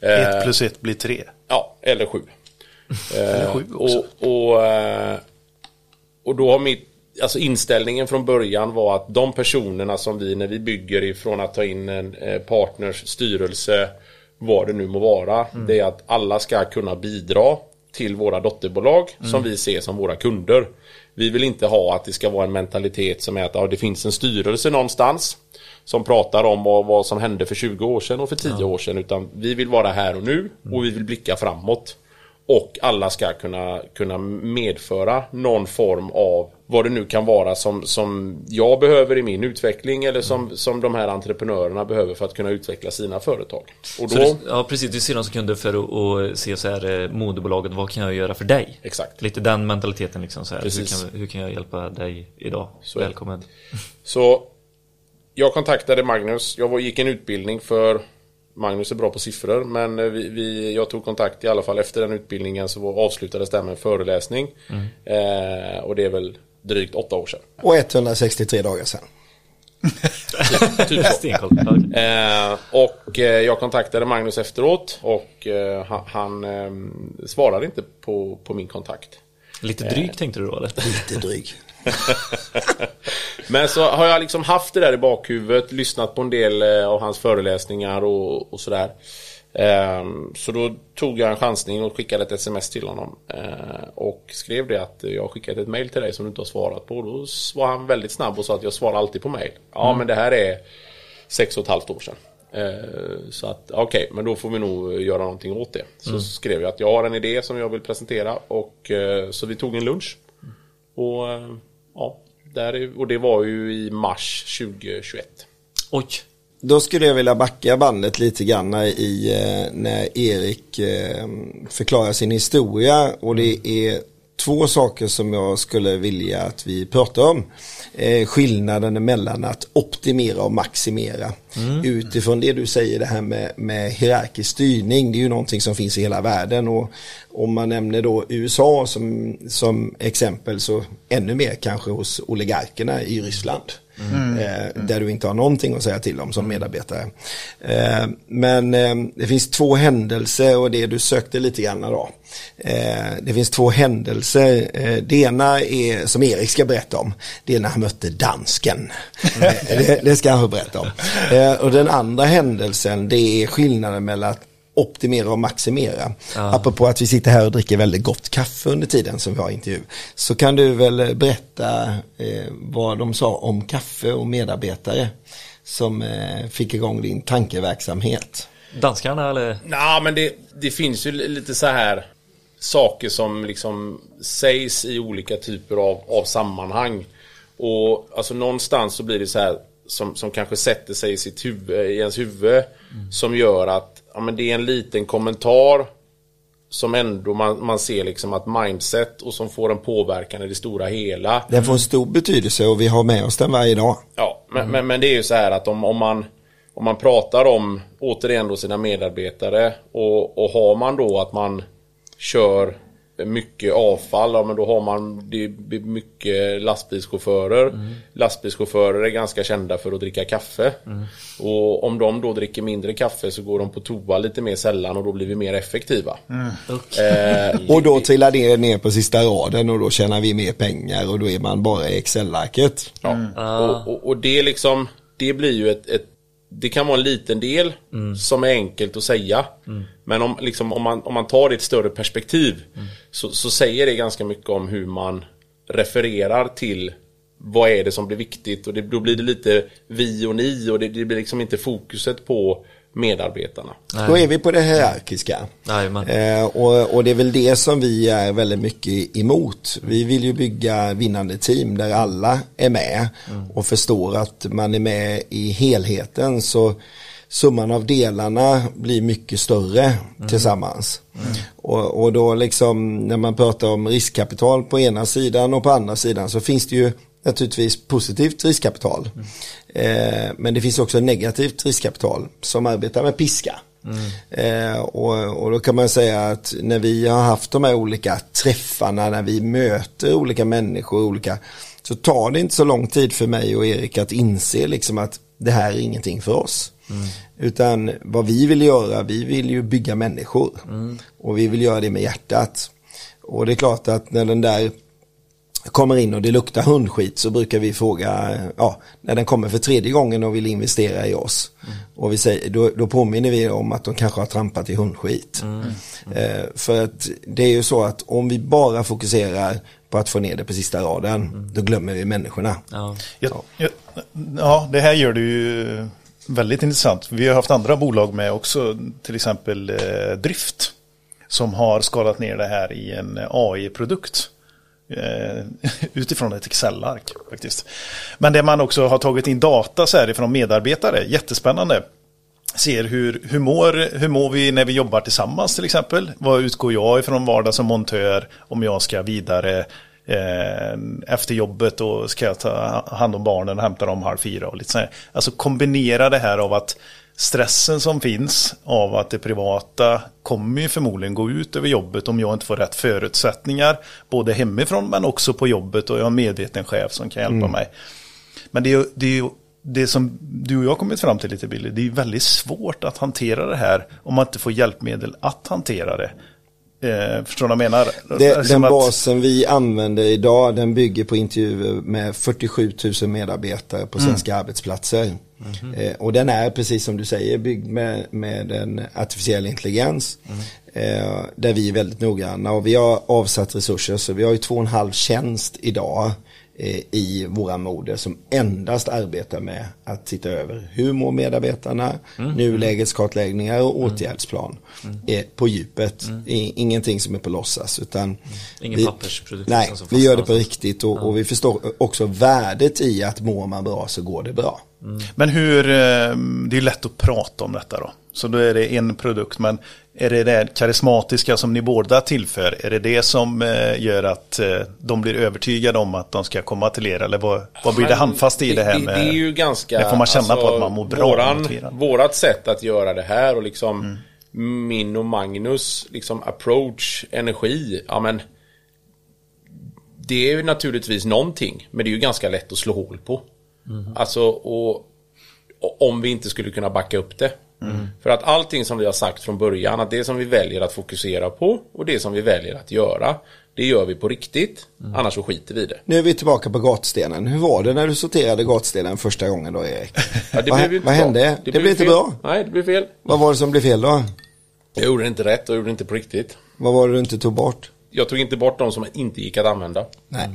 Eh, Ett plus ett blir tre. Ja, eller sju. Eller sju också. Och, och, eh, och då har mitt, alltså inställningen från början var att de personerna som vi, när vi bygger ifrån att ta in en eh, partners styrelse, vad det nu må vara, det är att alla ska kunna bidra till våra dotterbolag som vi ser som våra kunder. Vi vill inte ha att det ska vara en mentalitet som är att ja, det finns en styrelse någonstans som pratar om vad, vad som hände för 20 år sedan och för 10 år sedan. Utan vi vill vara här och nu och vi vill blicka framåt. Och alla ska kunna, kunna medföra någon form av vad det nu kan vara som, som jag behöver i min utveckling eller som, som de här entreprenörerna behöver för att kunna utveckla sina företag. Och då, du, ja, precis. Du ser dem som kunder för att, se så här, eh, moderbolaget, vad kan jag göra för dig? Exakt. Lite den mentaliteten liksom. Så här. Hur, kan, hur kan jag hjälpa dig idag? Så det. Välkommen. Så jag kontaktade Magnus. Jag gick en utbildning för Magnus är bra på siffror men eh, vi, vi, jag tog kontakt i alla fall efter den utbildningen så avslutades det med en föreläsning. Eh, och det är väl drygt åtta år sedan. Och 163 dagar sedan. Typ så. Ja, okej. Eh, och eh, jag kontaktade Magnus efteråt och eh, han, eh, svarade inte på, på min kontakt. Lite drygt tänkte du då eller? Lite dryg. Men så har jag liksom haft det där i bakhuvudet, lyssnat på en del eh, av hans föreläsningar och, och sådär. Ehm, Så då tog jag en chansning och skickade ett sms till honom. Eh, Och skrev det att jag har skickat ett mail till dig som du inte har svarat på. Då var han väldigt snabb och sa att jag svarar alltid på mail. Ja men det här är sex och ett halvt år sedan. Eh, Så att okej, men då får vi nog göra någonting åt det. Så skrev jag att jag har en idé som jag vill presentera och så vi tog en lunch. Och ja, där, är- och det var ju i mars 2021. Oj. Då skulle jag vilja backa bandet lite grann i eh, när Erik eh, förklarar sin historia och det är två saker som jag skulle vilja att vi pratar om. Eh, skillnaden mellan att optimera och maximera. Utifrån det du säger det här med, med hierarkisk styrning, det är ju någonting som finns i hela världen och om man nämner då USA som, som exempel så ännu mer kanske hos oligarkerna i Ryssland. Eh, där du inte har någonting att säga till om som medarbetare. Eh, men eh, det finns två händelser och det du sökte lite grann då. Eh, det finns två händelser. Eh, det ena är som Erik ska berätta om. Det är när han mötte dansken. Eh, det, det ska han berätta om. Eh, och den andra händelsen det är skillnaden mellan att optimera och maximera. Apropå att vi sitter här och dricker väldigt gott kaffe under tiden som vi har intervju. Så kan du väl berätta eh, vad de sa om kaffe och medarbetare som eh, fick igång din tankeverksamhet. Danskarna eller? Nej, men det, det finns ju lite så här saker som liksom sägs i olika typer av, av sammanhang. Och alltså någonstans så blir det så här som, som kanske sätter sig i, sitt huvud, i ens huvud. Som gör att ja, men det är en liten kommentar som ändå man, man ser liksom att mindset och som får en påverkan i det stora hela. Den får en stor betydelse och vi har med oss den varje dag. Ja, men, men, men det är ju så här att om, om, man, om man pratar om återigen då sina medarbetare och, och har man då att man kör mycket avfall, ja, men då har man det blir mycket lastbilschaufförer. Lastbilschaufförer är ganska kända för att dricka kaffe. Och om de då dricker mindre kaffe så går de på toa lite mer sällan och då blir vi mer effektiva. Eh, Och då trillar det ner på sista raden och då tjänar vi mer pengar och då är man bara i Excel-arket. Ja. Och, och, och det liksom, det blir ju ett, ett det kan vara en liten del som är enkelt att säga. Men om, liksom, om, man, om man tar det i ett större perspektiv så, så säger det ganska mycket om hur man refererar till vad är det som blir viktigt och det, då blir det lite vi och ni och det, det blir liksom inte fokuset på medarbetarna. Då är vi på det hierarkiska. Eh, och, och det är väl det som vi är väldigt mycket emot. Vi vill ju bygga vinnande team där alla är med och förstår att man är med i helheten. Så summan av delarna blir mycket större tillsammans. Och, och då liksom när man pratar om riskkapital på ena sidan och på andra sidan så finns det ju naturligtvis positivt riskkapital. Eh, men det finns också negativt riskkapital som arbetar med piska. Eh, och, och då kan man säga att när vi har haft de här olika träffarna, när vi möter olika människor, olika, så tar det inte så lång tid för mig och Erik att inse liksom att det här är ingenting för oss. Utan vad vi vill göra, vi vill ju bygga människor. Och vi vill göra det med hjärtat. Och det är klart att när den där kommer in och det luktar hundskit så brukar vi fråga, ja, när den kommer för tredje gången och vill investera i oss. Och vi säger, då, då påminner vi om att de kanske har trampat i hundskit. Eh, för att det är ju så att om vi bara fokuserar på att få ner det på sista raden, då glömmer vi människorna. Ja. Ja, ja, ja, det här gör det ju väldigt intressant. Vi har haft andra bolag med också, till exempel eh, Drift, som har skalat ner det här i en AI-produkt. Eh, utifrån ett Excel-ark faktiskt. Men det man också har tagit in data så här ifrån medarbetare, jättespännande. Ser hur, hur, mår, hur mår vi när vi jobbar tillsammans till exempel? Vad utgår jag ifrån vardag som montör om jag ska vidare efter jobbet och ska jag ta hand om barnen och hämta dem halv fyra och lite så här. Alltså kombinera det här av att stressen som finns av att det privata kommer ju förmodligen gå ut över jobbet om jag inte får rätt förutsättningar både hemifrån men också på jobbet och jag har en medveten chef som kan hjälpa mig. Men det är ju det, är ju det som du och jag kommit fram till lite Billy, det är väldigt svårt att hantera det här om man inte får hjälpmedel att hantera det. Eh, förstår du vad jag menar? Det, Som den att- basen vi använder idag den bygger på intervjuer med 47 000 medarbetare på svenska arbetsplatser. Eh, och den är precis som du säger byggd med, med en artificiell intelligens. Eh, där vi är väldigt noggranna och vi har avsatt resurser så vi har ju två och en halv tjänst idag i våra moder som endast arbetar med att titta över hur mår medarbetarna, nulägeskartläggningar och åtgärdsplan eh, på djupet. I, ingenting som är på låtsas utan Ingen vi, pappersprodukt Nej, som vi gör det på riktigt och, och vi förstår också värdet i att mår man bra så går det bra. Men hur, eh, det är lätt att prata om detta då. Så då är det en produkt, men är det det karismatiska som ni båda tillför, är det det som eh, gör att eh, de blir övertygade om att de ska komma till er? Eller vad, vad blir det handfast i det här med? Det är ju ganska... alltså, det får man känna på att man mår bra Våran, motiverad. vårat sätt att göra det här och liksom Mm. min och Magnus liksom approach, energi, ja men det är ju naturligtvis någonting, men det är ju ganska lätt att slå hål på. Mm. Alltså, och, och om vi inte skulle kunna backa upp det. Mm. För att allting som vi har sagt från början, att det som vi väljer att fokusera på och det som vi väljer att göra, det gör vi på riktigt, Mm. annars så skiter vi i det. Nu är vi tillbaka på gatstenen. Hur var det när du sorterade gatstenen första gången då Erik? Ja, det vad blev inte vad bra. hände? Det, blev inte fel. bra. Nej, det blev fel. Vad var det som blev fel då? Jag gjorde det inte rätt och gjorde det inte på riktigt. Vad var det du inte tog bort? Jag tog inte bort de som inte gick att använda. Nej.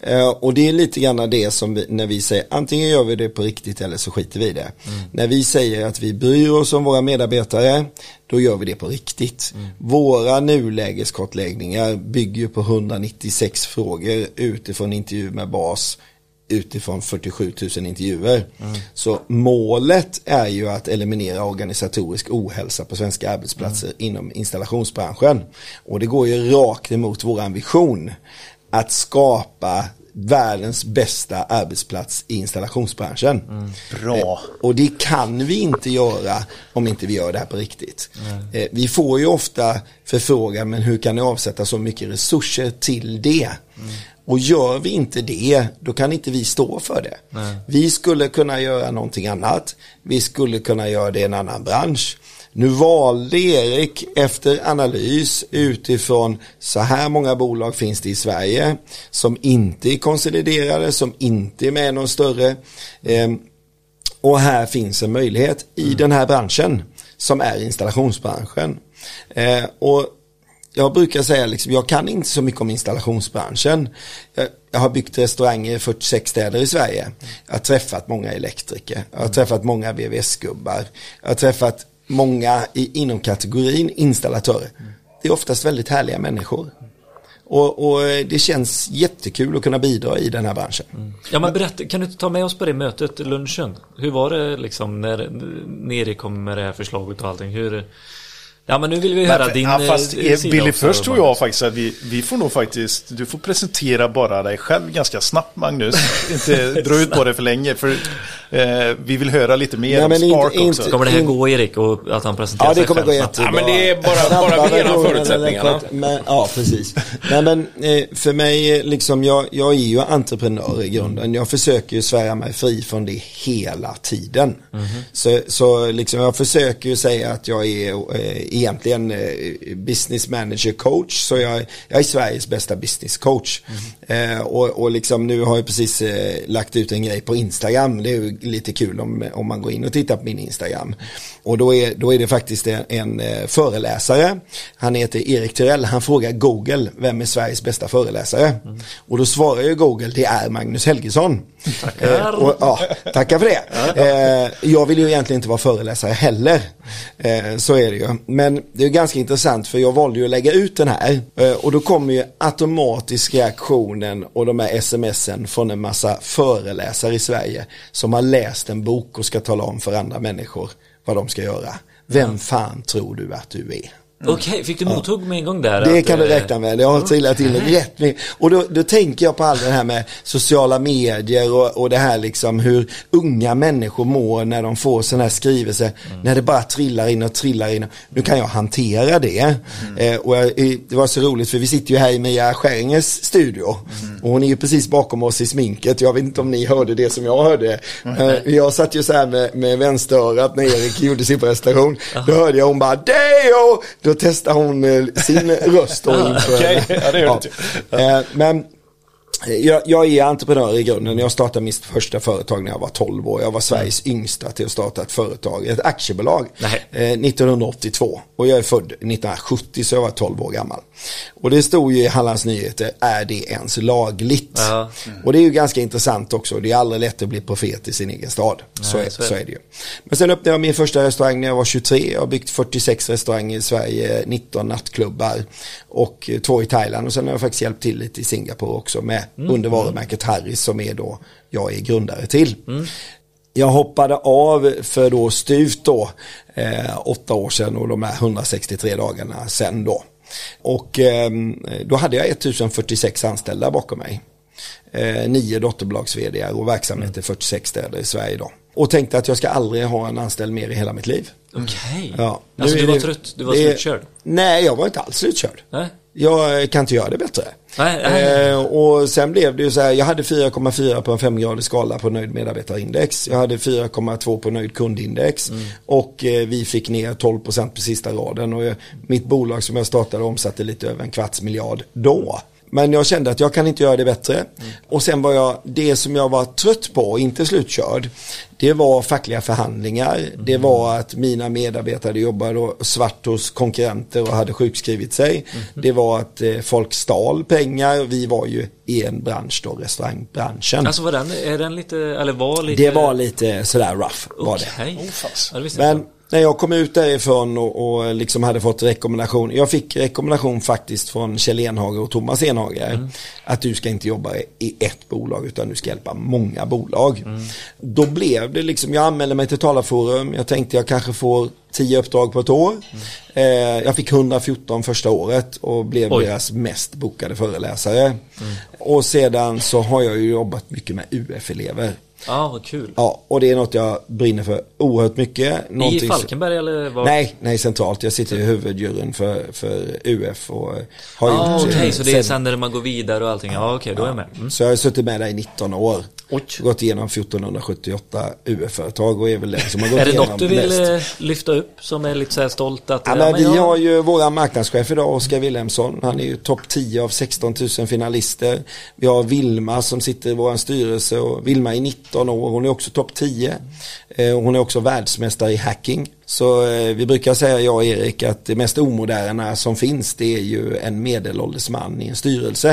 Eh, och det är lite grann det som vi, när vi säger antingen gör vi det på riktigt eller så skiter vi i det. När vi säger att vi bryr oss om våra medarbetare, då gör vi det på riktigt. Våra nulägeskartläggningar bygger på 196 frågor utifrån intervju med bas utifrån 47 000 intervjuer. Så målet är ju att eliminera organisatorisk ohälsa på svenska arbetsplatser inom installationsbranschen. Och det går ju rakt emot vår vision att skapa världens bästa arbetsplats i installationsbranschen. Bra. Och det kan vi inte göra om inte vi gör det här på riktigt. Eh, vi får ju ofta förfrågan, men hur kan ni avsätta så mycket resurser till det? Och gör vi inte det, då kan inte vi stå för det. Vi skulle kunna göra någonting annat. Vi skulle kunna göra det i en annan bransch. Nu valde Erik efter analys utifrån så här många bolag finns det i Sverige som inte är konsoliderade, som inte är med i någon större. Ehm, och här finns en möjlighet i den här branschen som är installationsbranschen. Eh, och jag brukar säga liksom, jag kan inte så mycket om installationsbranschen. Jag, jag har byggt restauranger i 46 städer i Sverige. Jag har träffat många elektriker. Jag har träffat många VVS-gubbar. Jag har träffat många i, inom kategorin installatörer. Det är oftast väldigt härliga människor. Och, och det känns jättekul att kunna bidra i den här branschen. Ja men berätta, kan du inte ta med oss på det mötet, lunchen? Hur var det liksom när Neri kom med det här förslaget och allting? Hur... Ja men nu vill vi höra Men, din ja, fast eh, eh, sida Billy, också, först tror jag faktiskt att vi, vi får nog faktiskt, du får presentera bara dig själv ganska snabbt Magnus. inte dra ut på det för länge, för eh, vi vill höra lite mer Nej, om inte- Spark inte- också. Kommer det här gå Erik och att han presenterar Ja det sig kommer själv gå snabbt? jättebra. Ja, men det är bara- bara vi versioner förutsättningarna. Men, ja precis. Nej men eh, för mig, eh, liksom, jag, jag är ju entreprenör i grunden. Jag försöker ju svära mig fri från det hela tiden. Så, så liksom, jag försöker ju säga att jag är eh, egentligen eh, business manager coach. Så jag, jag är Sveriges bästa business coach. Eh, och, och liksom nu har jag precis eh, lagt ut en grej på Instagram. Det är lite kul om, om man går in och tittar på min Instagram. Och då är, då är det faktiskt en, en eh, föreläsare. Han heter Erik Tyrell. Han frågar Google, vem är Sveriges bästa föreläsare? Och då svarar ju Google, det är Magnus Helgesson. Tackar. Eh, och, ja, tackar för det. Eh, jag vill ju egentligen inte vara föreläsare heller. Eh, så är det ju. Men det är ganska intressant för jag valde ju att lägga ut den här. Och då kommer ju automatisk reaktionen och de här smsen från en massa föreläsare i Sverige som har läst en bok och ska tala om för andra människor vad de ska göra. Vem fan tror du att du är? Okej, fick du mothugg med en gång där? Det att, kan du eh, räkna med. Jag har trillat in rätt mycket. Och då, då tänker jag på allt det här med sociala medier och, och det här liksom hur unga människor mår när de får sådana här skrivelser. När det bara trillar in och trillar in. Nu kan jag hantera det. Eh, och jag, eh, det var så roligt för vi sitter ju här i Mia Skäringes studio. Och hon är ju precis bakom oss i sminket. Jag vet inte om ni hörde det som jag hörde. Eh, jag satt ju så här med, med vänsterörat när Erik gjorde sin presentation. Då hörde jag hon bara Deo! Då testade hon eh, sin röst då inför. Okej, ja, det gör det Eh, Men jag, jag är entreprenör i grunden. Jag startade mitt första företag när jag var 12 år. Jag var Sveriges yngsta till att starta ett företag, ett aktiebolag. Eh, 1982. Och jag är född 1970 så jag var 12 år gammal. Och det stod ju i Hallands Nyheter, är det ens lagligt? Ja. Och det är ju ganska intressant också. Det är aldrig lätt att bli profet i sin egen stad. så, Nej, är, så är så är det ju. Men sen öppnade jag min första restaurang när jag var 23. Jag har byggt 46 restauranger i Sverige, 19 nattklubbar och eh, två i Thailand. Och sen har jag faktiskt hjälpt till lite i Singapore också med under varumärket Harris som är då jag är grundare till. Jag hoppade av för då styvt då eh, åtta år sedan och de här 163 dagarna sen då. Och eh, då hade jag 1046 anställda bakom mig. Eh, nio dotterbolags och verksamhet i 46 städer i Sverige då. Och tänkte att jag ska aldrig ha en anställd mer i hela mitt liv. Okej. Ja. Alltså du var det- trött, du var det- slutkörd? Nej, jag var inte alls slutkörd. Nej? Jag kan inte göra det bättre. Nej, nej. Eh, och sen blev det ju så här, jag hade 4,4 på en femgradig skala på nöjd medarbetarindex. Jag hade 4,2 på nöjd kundindex. Mm. Och eh, vi fick ner 12% på sista raden. Och jag, mitt bolag som jag startade omsatte lite över en kvarts miljard då. Men jag kände att jag kan inte göra det bättre. Och sen var jag, det som jag var trött på, inte slutkörd, det var fackliga förhandlingar. Det var att mina medarbetare jobbade svart hos konkurrenter och hade sjukskrivit sig. Det var att eh, folk stal pengar. Vi var ju i en bransch då, restaurangbranschen. Alltså var den, är den lite, eller var lite? det var lite sådär rough var det. Oh, fas. Ja, det visste jag Men. När jag kom ut därifrån och, och liksom hade fått rekommendation. Jag fick rekommendation faktiskt från Kjell Enhager och Thomas Enhager. Mm. Att du ska inte jobba i ett bolag utan du ska hjälpa många bolag. Mm. Då blev det liksom, jag anmälde mig till Talarforum. Jag tänkte jag kanske får 10 uppdrag på ett år. Mm. Eh, jag fick 114 första året och blev Oj. deras mest bokade föreläsare. Och sedan så har jag ju jobbat mycket med UF-elever. Ja, vad kul. Ja, och det är något jag brinner för oerhört mycket. I Någonting som- Falkenberg eller? Var? Nej, nej centralt. Jag sitter i huvudjuryn för, för UF och har Ah, gjort Okej, eh, så det är sen- när man går vidare och allting. Ja, okej, då är jag med. Mm. Så jag har suttit med där i 19 år. Oj. Gått igenom 1478 UF-företag och är väl den som har gått Är det igenom något du vill mest. eh, lyfta upp som är lite så här stolt att... Ja, eh, men vi har ju våra marknadschef idag, Oskar Wilhelmsson. Han är ju topp 10 av 16 000 finalister. Vi har Vilma som sitter i vår styrelse och Vilma är 19 år. Hon är också topp 10. Eh, Hon är också världsmästare i hacking. Så eh, vi brukar säga, jag och Erik, att det mest omoderna som finns det är ju en medelålders man i en styrelse.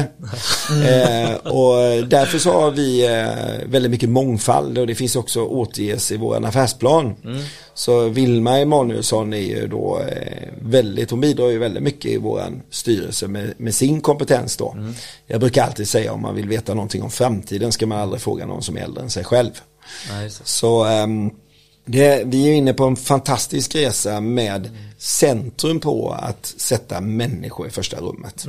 eh, och därför så har vi väldigt mycket mångfald och det finns också återges i vår affärsplan. Så Vilma Emanuelsson är ju då väldigt, hon bidrar ju väldigt mycket i våran styrelse med, med sin kompetens då. Jag brukar alltid säga om man vill veta någonting om framtiden ska man aldrig fråga någon som är äldre än sig själv. Nej. Så ehm, det, vi är inne på en fantastisk resa med centrum på att sätta människor i första rummet.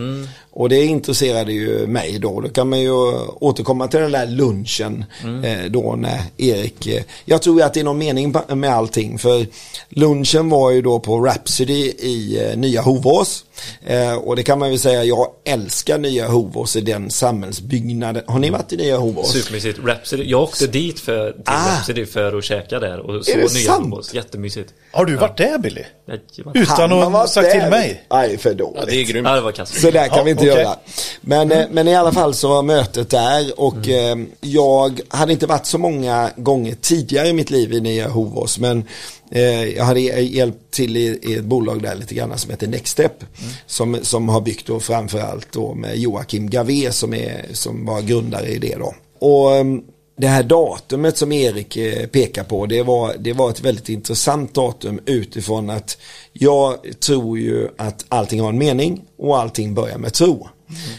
Och det intresserade ju mig då. Då kan man ju återkomma till den där lunchen eh, då när Erik, eh, jag tror att det är någon mening med allting för lunchen var ju då på Rhapsody i eh, Nya Hovås. Eh, och det kan man väl säga, jag älskar Nya Hovås i den samhällsbyggnaden. Har ni varit i Nya Hovås? Supermysigt. Rhapsody. Jag åkte dit för, till Ah. Rhapsody för att käka där och så det nya sant? Hummus. Jättemysigt. Har du varit där Billy? Jajamän. Utan att varit sagt till där. mig? Nej, för dåligt. Ja, det är grymt. Ja, det var kass. Så där kan Ja, vi inte okej. göra. Men, eh, men i alla fall så var mötet där och eh, jag hade inte varit så många gånger tidigare i mitt liv i Nya Hovås men Eh, jag hade hjälpt till i, i ett bolag där lite grann som heter Nextstep som, som har byggt då framförallt då med Joakim Gavé som, är, som var grundare i det då. Och ehm, det här datumet som Erik eh, pekar på, det var, det var ett väldigt intressant datum utifrån att jag tror ju att allting har en mening och allting börjar med tro.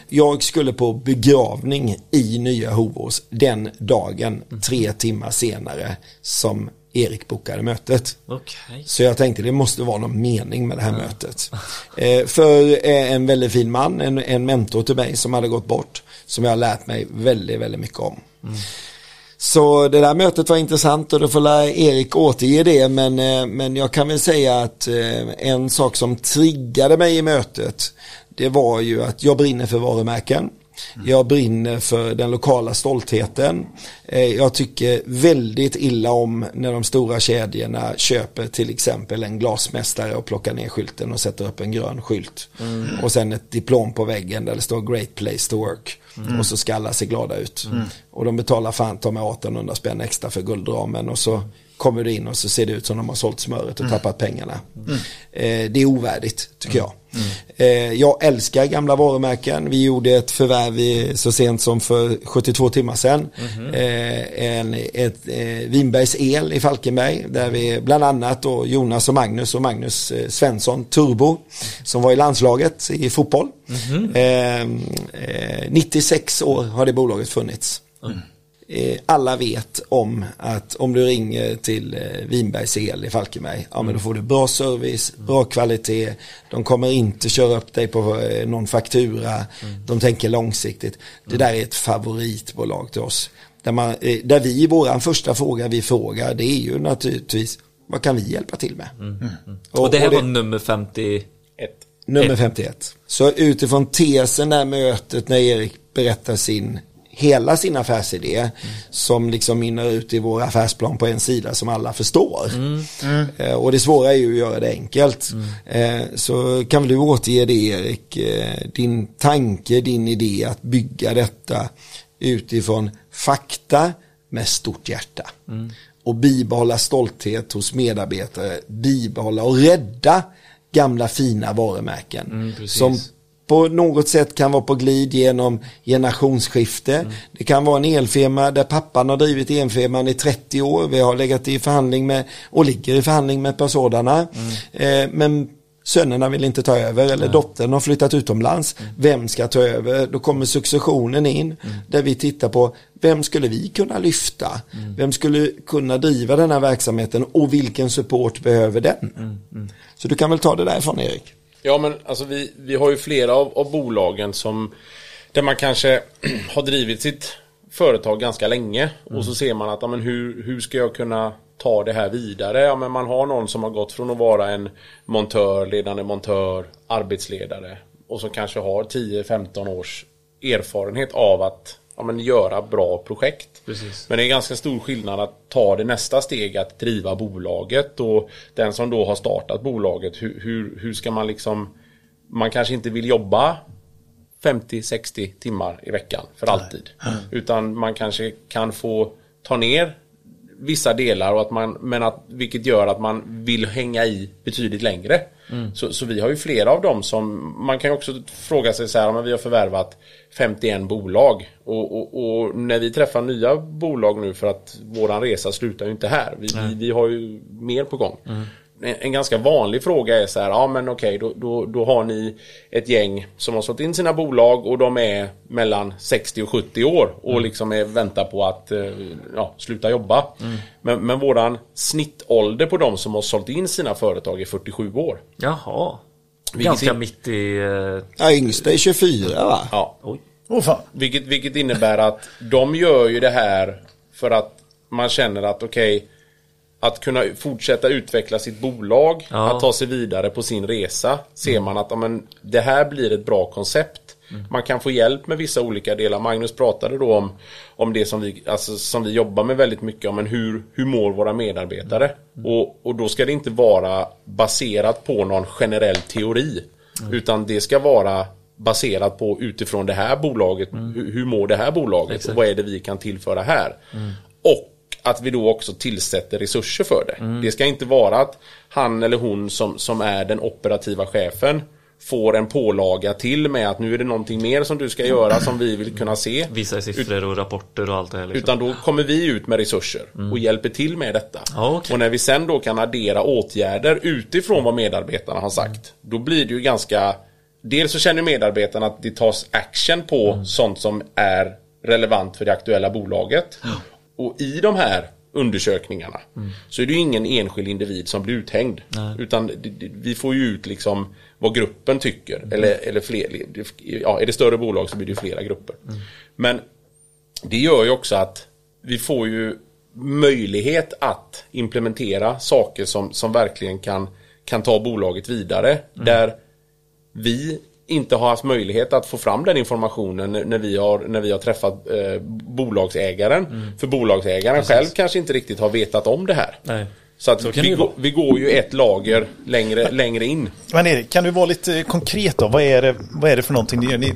Jag skulle på begravning i Nya Hovås den dagen, tre timmar senare, som Erik bokade mötet. Okej. Så jag tänkte det måste vara någon mening med det här mötet. Eh, för eh, en väldigt fin man, en, en mentor till mig som hade gått bort, som jag har lärt mig väldigt, väldigt mycket om. Så det där mötet var intressant och då får Erik återge det men, eh, men jag kan väl säga att eh, en sak som triggade mig i mötet det var ju att jag brinner för varumärken. Jag brinner för den lokala stoltheten. Eh, Jag tycker väldigt illa om när de stora kedjorna köper till exempel en glasmästare och plockar ner skylten och sätter upp en grön skylt. Och sen ett diplom på väggen där det står Great Place to Work. Och så ska alla se glada ut. Och de betalar fan ta med 1800 spänn extra för guldramen och så kommer du in och så ser det ut som de har sålt smöret och tappat pengarna. Eh, det är ovärdigt tycker jag. Eh, jag älskar gamla varumärken. Vi gjorde ett förvärv så sent som för 72 timmar sedan. Eh, en, ett, eh, Vinbergs El i Falkenberg där vi bland annat då Jonas och Magnus och Magnus eh, Svensson Turbo som var i landslaget i fotboll. Eh, eh, 96 år har det bolaget funnits. Eh, alla vet om att om du ringer till eh, Vinbergs El i Falkenberg, ja men då får du bra service, bra kvalitet, de kommer inte köra upp dig på eh, någon faktura, de tänker långsiktigt. Det där är ett favoritbolag till oss. Där, man, eh, där vi, våran första fråga vi frågar, det är ju naturligtvis, vad kan vi hjälpa till med? Och det här var nummer 50. Ett. Nummer 51. Så utifrån tesen där mötet när Erik berättar sin hela sin affärsidé som liksom mynnar ut i vår affärsplan på en sida som alla förstår. Eh, och det svåra är ju att göra det enkelt. Eh, så kan väl du återge det Erik, eh, din tanke, din idé att bygga detta utifrån fakta med stort hjärta. Och bibehålla stolthet hos medarbetare, bibehålla och rädda gamla fina varumärken. Mm, som på något sätt kan vara på glid genom generationsskifte. Mm. Det kan vara en elfirma där pappan har drivit elfirman i 30 år. Vi har legat i förhandling med och ligger i förhandling med ett par sådana. Mm. Eh, men sönerna vill inte ta över eller dottern har flyttat utomlands. Mm. Vem ska ta över? Då kommer successionen in där vi tittar på vem skulle vi kunna lyfta? Mm. Vem skulle kunna driva den här verksamheten och vilken support behöver den? Mm, Så du kan väl ta det därifrån Erik? Ja men alltså vi, vi har ju flera av, av bolagen som där man kanske har drivit sitt företag ganska länge och så ser man att ja, men hur, hur ska jag kunna ta det här vidare? Ja, men man har någon som har gått från att vara en montör, ledande montör, arbetsledare och som kanske har 10-15 års erfarenhet av att ja, men göra bra projekt. Precis. Men det är ganska stor skillnad att ta det nästa steg att driva bolaget och den som då har startat bolaget, hur, hur, hur ska man liksom Man kanske inte vill jobba 50-60 timmar i veckan för alltid. Utan man kanske kan få ta ner vissa delar och att man, men att, vilket gör att man vill hänga i betydligt längre. Så, så vi har ju flera av dem som, man kan ju också fråga sig så här, men vi har förvärvat 51 bolag och, och, och när vi träffar nya bolag nu för att våran resa slutar ju inte här. Vi, vi, vi har ju mer på gång. En, en ganska vanlig fråga är så här, ja men okej då, då, då har ni ett gäng som har sålt in sina bolag och de är mellan 60 och 70 år och liksom är, väntar på att eh, ja, sluta jobba. Men, men våran snittålder på de som har sålt in sina företag är 47 år. Jaha. Vilket Ganska in- mitt i... eh, Ja, yngsta är 24 va? Ja, oj. Åh fan. Vilket, vilket innebär att de gör ju det här för att man känner att okej att kunna fortsätta utveckla sitt bolag, Ja. att ta sig vidare på sin resa. Ser man att ja, men, det här blir ett bra koncept. Man kan få hjälp med vissa olika delar. Magnus pratade då om, om det som vi, alltså, som vi jobbar med väldigt mycket om. Hur, hur mår våra medarbetare? Och, och då ska det inte vara baserat på någon generell teori. Utan det ska vara baserat på utifrån det här bolaget. Hur, hur mår det här bolaget? Exakt. Och vad är det vi kan tillföra här? Och att vi då också tillsätter resurser för det. Det ska inte vara att han eller hon som, som är den operativa chefen får en pålaga till med att nu är det någonting mer som du ska göra som vi vill kunna se. Visa siffror och rapporter och allt det här. Liksom. Utan då kommer vi ut med resurser och hjälper till med detta. Ja, okej. Och när vi sen då kan addera åtgärder utifrån vad medarbetarna har sagt. Då blir det ju ganska Dels så känner medarbetarna att det tas action på Mm. sånt som är relevant för det aktuella bolaget. Och i de här undersökningarna så är det ju ingen enskild individ som blir uthängd. Nej. Utan vi får ju ut liksom vad gruppen tycker. Eller, eller fler, ja, är det större bolag så blir det ju flera grupper. Men det gör ju också att vi får ju möjlighet att implementera saker som, som verkligen kan, kan ta bolaget vidare. Där vi inte har haft möjlighet att få fram den informationen när vi har, när vi har träffat eh, bolagsägaren. För bolagsägaren själv kanske inte riktigt har vetat om det här. Nej. Så att Så vi, vara. vi går ju ett lager längre, längre in. Men Erik, kan du vara lite konkret då? Vad är det, vad är det för någonting ni gör? Ni,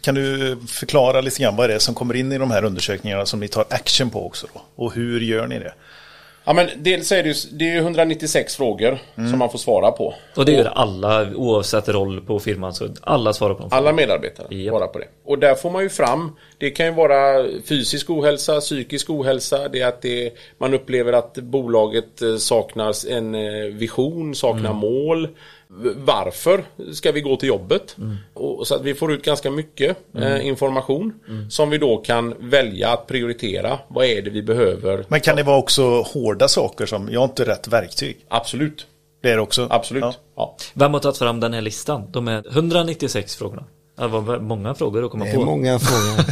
kan du förklara lite grann vad är det som kommer in i de här undersökningarna som ni tar action på också då? Och hur gör ni det? Ja men dels är det ju det är ju 196 frågor som man får svara på. Och det gör alla oavsett roll på firman. Så alla svarar på dem. Alla medarbetare Japp. svarar på det. Och där får man ju fram, det kan ju vara fysisk ohälsa, psykisk ohälsa, det är att det, man upplever att bolaget eh, saknar en eh, vision, saknar mål. Varför ska vi gå till jobbet? Och, så att vi får ut ganska mycket eh, information som vi då kan välja att prioritera. Vad är det vi behöver? Men kan det vara också hårda saker som, jag har inte rätt verktyg? Absolut, Det är det också? absolut. Ja. Ja. Vem har tagit fram den här listan? De är 196 frågorna. Det var många frågor att komma Det är på. många frågor.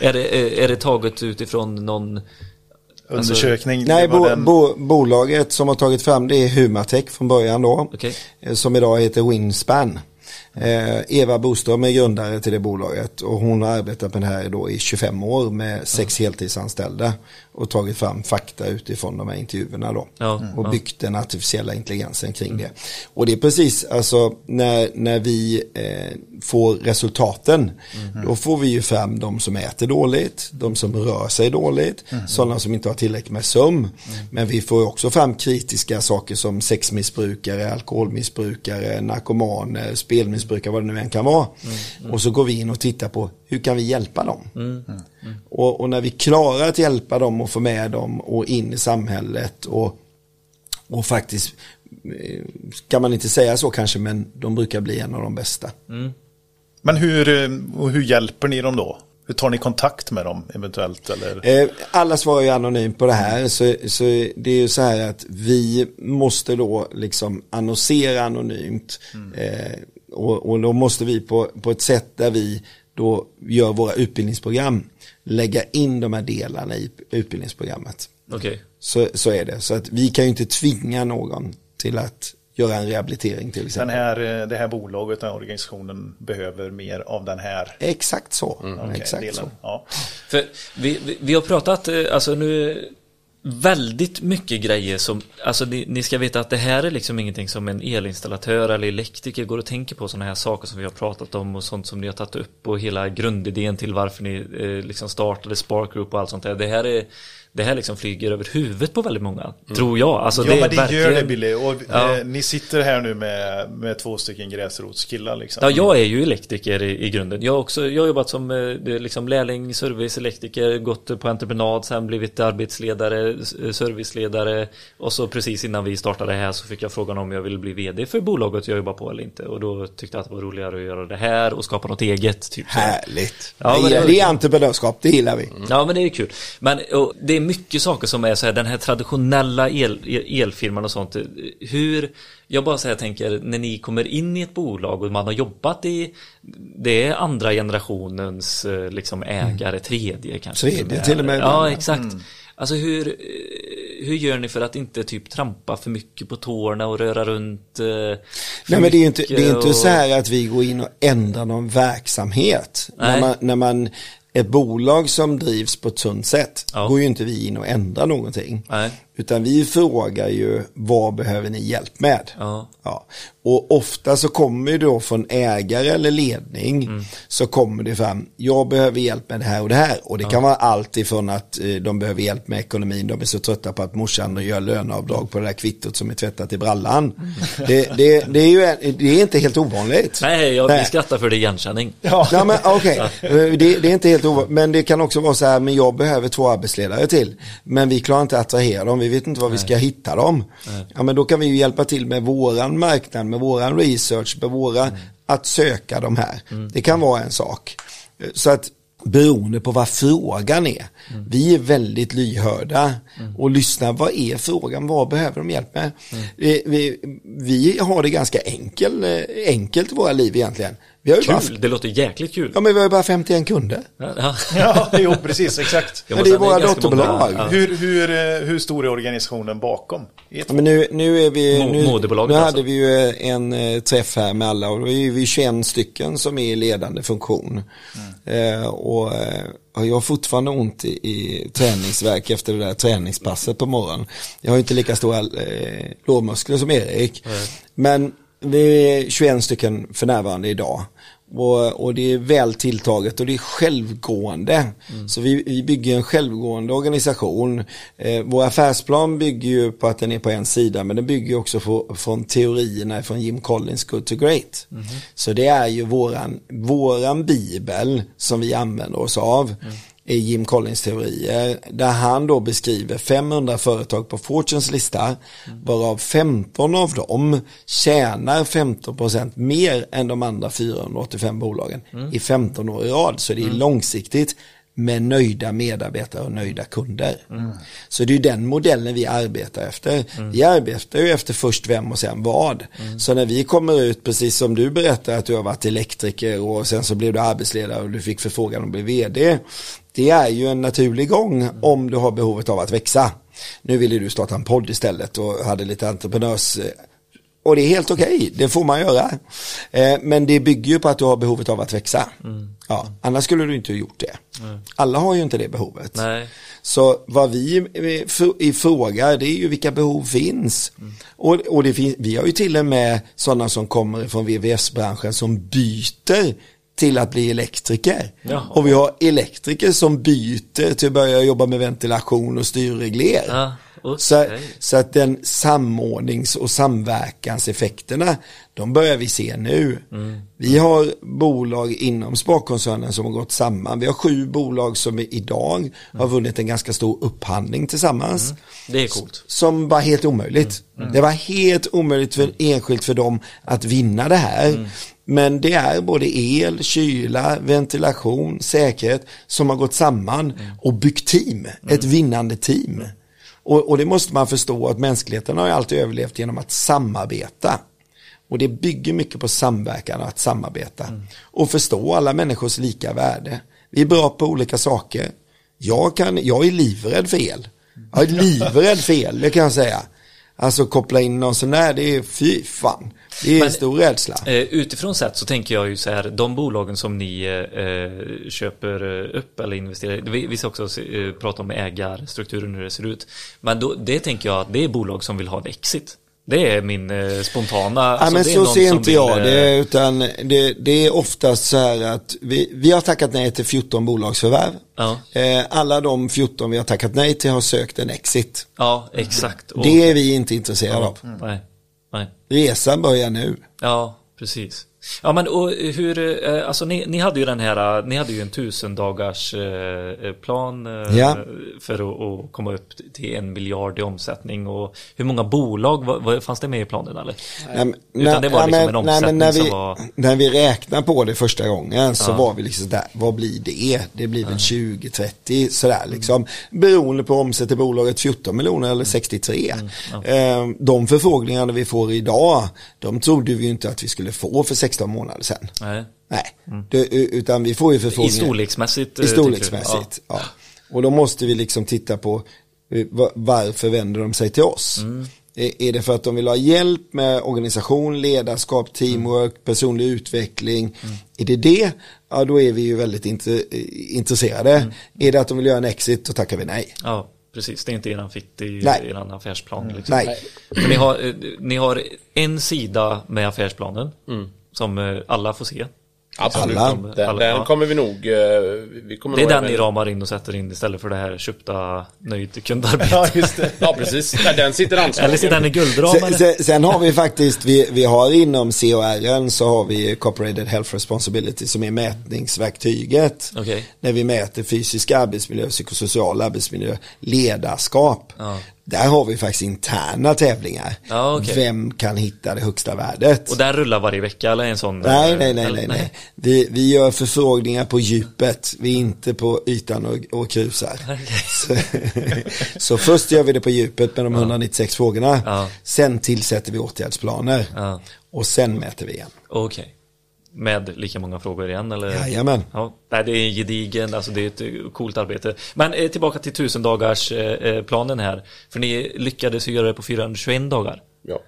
Är det, är, är det taget utifrån någon... Undersökning? Nej, det var bo, den- bo, bolaget som har tagit fram det är Humatech från början då. Okej. eh, Som idag heter Winspan. Eh, Eva Boström är grundare till det bolaget och hon har arbetat med det här då i 25 år med sex heltidsanställda och tagit fram fakta utifrån de här intervjuerna då. Ja, och byggt den artificiella intelligensen kring det. Och det är precis alltså när, när vi eh, får resultaten då får vi ju fram de som äter dåligt, de som rör sig dåligt, sådana som inte har tillräckligt med sömn. Men vi får också fram kritiska saker som sexmissbrukare, alkoholmissbrukare, narkomaner, spelmissbrukare, vad det nu än kan vara. Och så går vi in och tittar på hur kan vi hjälpa dem? Och, och när vi klarar att hjälpa dem och få med dem och in i samhället och, och faktiskt, eh, kan man inte säga så kanske, men de brukar bli en av de bästa. Men hur, eh, hur hjälper ni dem då? Hur tar ni kontakt med dem eventuellt? Eller? Eh, Alla svarar ju anonymt på det här så, så det är ju så här att vi måste då liksom annonsera anonymt eh, och, och då måste vi på, på ett sätt där vi då gör våra utbildningsprogram lägga in de här delarna i utbildningsprogrammet. Okej. Så, så är det. Så att vi kan ju inte tvinga någon till att göra en rehabilitering till Den exempel. här, eh, det här bolaget, den här organisationen behöver mer av den här Exakt så. okej, Exakt delen. så. Ja. För vi, vi, vi har pratat, eh, alltså nu väldigt mycket grejer som, alltså ni, ni ska veta att det här är liksom ingenting som en elinstallatör eller elektriker går och tänker på sådana här saker som vi har pratat om och sånt som ni har tagit upp och hela grundidén till varför ni eh, liksom startade Spark Group och allt sånt där. Det här är det här liksom flyger över huvudet på väldigt många, tror jag. Alltså, ja, är men det verkligen- gör det Billy. Och, Ja. eh, ni sitter här nu med, med två stycken gräsrotskillar liksom. Ja, jag är ju elektriker i, i grunden. Jag har också jag har jobbat som eh, det liksom lärling, service, elektriker, gått på entreprenad, sen blivit arbetsledare, eh, serviceledare och så precis innan vi startade här så fick jag frågan om jag ville bli vd för bolaget jag jobbar på eller inte och då tyckte jag att det var roligare att göra det här och skapa något eget. Typ. Härligt. Ja, men det, det är, det är entreprenörskap, det gillar vi. Ja men det är kul. Men och, det är mycket saker som är så här, den här traditionella el, el- elfirman och sånt. Hur, jag bara så här tänker, när ni kommer in i ett bolag och man har jobbat i, det är andra generationens eh, liksom ägare, tredje kanske. Mm. Tredje till och med. Ja exakt. Alltså hur, eh, hur gör ni för att inte typ trampa för mycket på tårna och röra runt? eh, Nej men det är inte, det är inte och- så här att vi går in och ändrar någon verksamhet. När Nej. man, när man, ett bolag som drivs på ett sunt sätt Ja. går ju inte vi in och ändrar någonting. Nej. Utan vi frågar ju vad behöver ni hjälp med? Ja. Ja. Och ofta så kommer det då från ägare eller ledning Mm. så kommer det fram, jag behöver hjälp med det här och det här. Och det kan vara allt ifrån att eh, de behöver hjälp med ekonomin, de är så trötta på att morsan gör löneavdrag på det där kvittot som är tvättat i brallan. Det, det, det är ju det är inte helt ovanligt. Nej, jag Nej. skrattar för det igenkänning. Ja, men okej, Eh, det, det är inte helt ovanligt. Men det kan också vara så här, men jag behöver två arbetsledare till. Men vi klarar inte att attrahera dem, vi vet inte var vi ska hitta dem. Ja, men då kan vi ju hjälpa till med våran marknad, med våran research, med våra, att söka de här. Det kan vara en sak. Så att beroende på vad frågan är. Vi är väldigt lyhörda och lyssnar, vad är frågan, vad behöver de hjälp med? Eh, Vi, vi har det ganska enkel, eh, enkelt i våra liv egentligen. Vi har ju bara, Kul, det låter jäkligt kul. ja men vi har ju bara 51 kunder. Ja. Ja, jo precis, exakt. Men det är våra dotterbolag. ja. Hur, hur, eh, hur stor är organisationen bakom? Ja, men nu, nu är vi, nu, nu hade alltså. vi ju en eh, träff här med alla och då är vi 21 stycken som är i ledande funktion. Eh, och eh, och jag har fortfarande ont i, i träningsverk efter det där träningspasset på morgonen. Jag har ju inte lika stora eh, lårmuskler som Erik. Men vi är 21 stycken för närvarande idag. Och, och det är väl tilltaget och det är självgående. Så vi, vi bygger en självgående organisation. Eh, vår affärsplan bygger ju på att den är på en sida men den bygger också på, från teorierna från Jim Collins Good to Great. Så det är ju våran, våran bibel som vi använder oss av är Jim Collins teorier där han då beskriver 500 företag på Fortunes lista varav 15 av dem tjänar 15% mer än de andra 485 bolagen i 15 år i rad så det är långsiktigt med nöjda medarbetare och nöjda kunder. Så det är den modellen vi arbetar efter. Vi arbetar ju efter först vem och sen vad. Så när vi kommer ut, precis som du berättar att du har varit elektriker och sen så blev du arbetsledare och du fick förfrågan att bli vd. Det är ju en naturlig gång om du har behovet av att växa. Nu ville du starta en podd istället och hade lite entreprenörs och det är helt okej, det får man göra. Eh, men det bygger ju på att du har behovet av att växa. Ja, annars skulle du inte ha gjort det. Alla har ju inte det behovet. Nej. Så vad vi i frågar det är ju vilka behov finns. Och, och det finns, vi har ju till och med sådana som kommer från VVS-branschen som byter till att bli elektriker. Jaha. Och vi har elektriker som byter till att börja jobba med ventilation och styrregler. Ja, okej. Så, så att den samordnings och samverkanseffekterna, de börjar vi se nu. Mm. Vi har bolag inom Sparkoncernen som har gått samman. Vi har sju bolag som idag har vunnit en ganska stor upphandling tillsammans. Det är coolt. Som var helt omöjligt. Det var helt omöjligt för enskilt för dem att vinna det här. Men det är både el, kyla, ventilation, säkerhet som har gått samman och byggt team. Ett vinnande team. Och, och det måste man förstå att mänskligheten har ju alltid överlevt genom att samarbeta. Och det bygger mycket på samverkan och att samarbeta. Och förstå alla människors lika värde. Vi är bra på olika saker. Jag, kan, jag är livrädd för el. Jag är livrädd för el, det kan jag säga. Alltså koppla in någon sån där, det är fy fan. Det är en stor rädsla. Eh, utifrån sett så tänker jag ju så här, de bolagen som ni eh, köper eh, upp eller investerar i, vi, vi ska också eh, prata om ägarstrukturen hur det ser ut. Men då, det tänker jag att det är bolag som vill ha en exit. Det är min eh, spontana... Ja, alltså, men så ser inte vill, jag det, utan det, det är oftast så här att vi, vi har tackat nej till 14 bolagsförvärv. Ja. Eh, alla de 14 vi har tackat nej till har sökt en exit. Ja, exakt. Och- Det är vi inte intresserade av. Nej, nej. Resan börjar nu. Ja, precis. Ja men och hur, eh, alltså ni, ni hade ju den här, ni hade ju en tusen dagars eh, plan eh, Ja. för att, att komma upp till en miljard i omsättning och hur många bolag, fanns det med i planen eller? Nej, Utan det var nej, liksom en nej, men när omsättning vi, som var- När vi räknar på det första gången så Ja. var vi liksom där, vad blir det? Det blir väl 20-30 sådär liksom. Beroende på omsätter bolaget 14 miljoner eller 63. Eh, De förfrågningarna vi får idag, de trodde vi inte att vi skulle få för 16 månader sedan. Nej. Nej, det, utan vi får ju I förfrågningar. storleksmässigt? eh, I du? storleksmässigt, ja. Och då måste vi liksom titta på eh, va- varför vänder de sig till oss? Mm. Är det för att de vill ha hjälp med organisation, ledarskap, teamwork, Mm. personlig utveckling? Är det det? Ja, då är vi ju väldigt eh, intresserade. Mm. Är det att de vill göra en exit, då tackar vi nej. Ja, precis. Det är inte eran fitt i Nej. eran affärsplan. Liksom. Nej. Ni, har, eh, ni har en sida med affärsplanen som eh, alla får se. Absolut. Alla. Den, Alla, den ja. kommer vi nog... eh, Vi kommer Det är nog den även- ni ramar in och sätter in istället för det här köpta nöjd kundarbete. Ja, just det. Ja, precis. Där Den sitter anslagen. Eller sitter den i guldram Sen, sen, sen har vi faktiskt, vi, vi har inom COR så har vi Corporated Health Responsibility som är mätningsverktyget. Okej. När vi mäter fysisk arbetsmiljö, psykosocial arbetsmiljö, ledarskap. Ja. Där har vi faktiskt interna tävlingar. Ja, okej. Vem kan hitta det högsta värdet? Och den rullar varje vecka eller en sån? Nej, nej, nej, eller- nej, nej. Vi, vi gör förfrågningar på djupet. Vi är inte på ytan och, och krusar. Så, så först gör vi det på djupet med de 196 frågorna. Ja. Sen tillsätter vi åtgärdsplaner. Och sen mäter vi igen. Okej. Med lika många frågor igen eller? Jajamän. Ja, det är en gedigen, alltså det är ett eh, coolt arbete. Men eh, tillbaka till tusen dagars eh, planen här. För ni lyckades ju göra det på 421 dagar. Ja.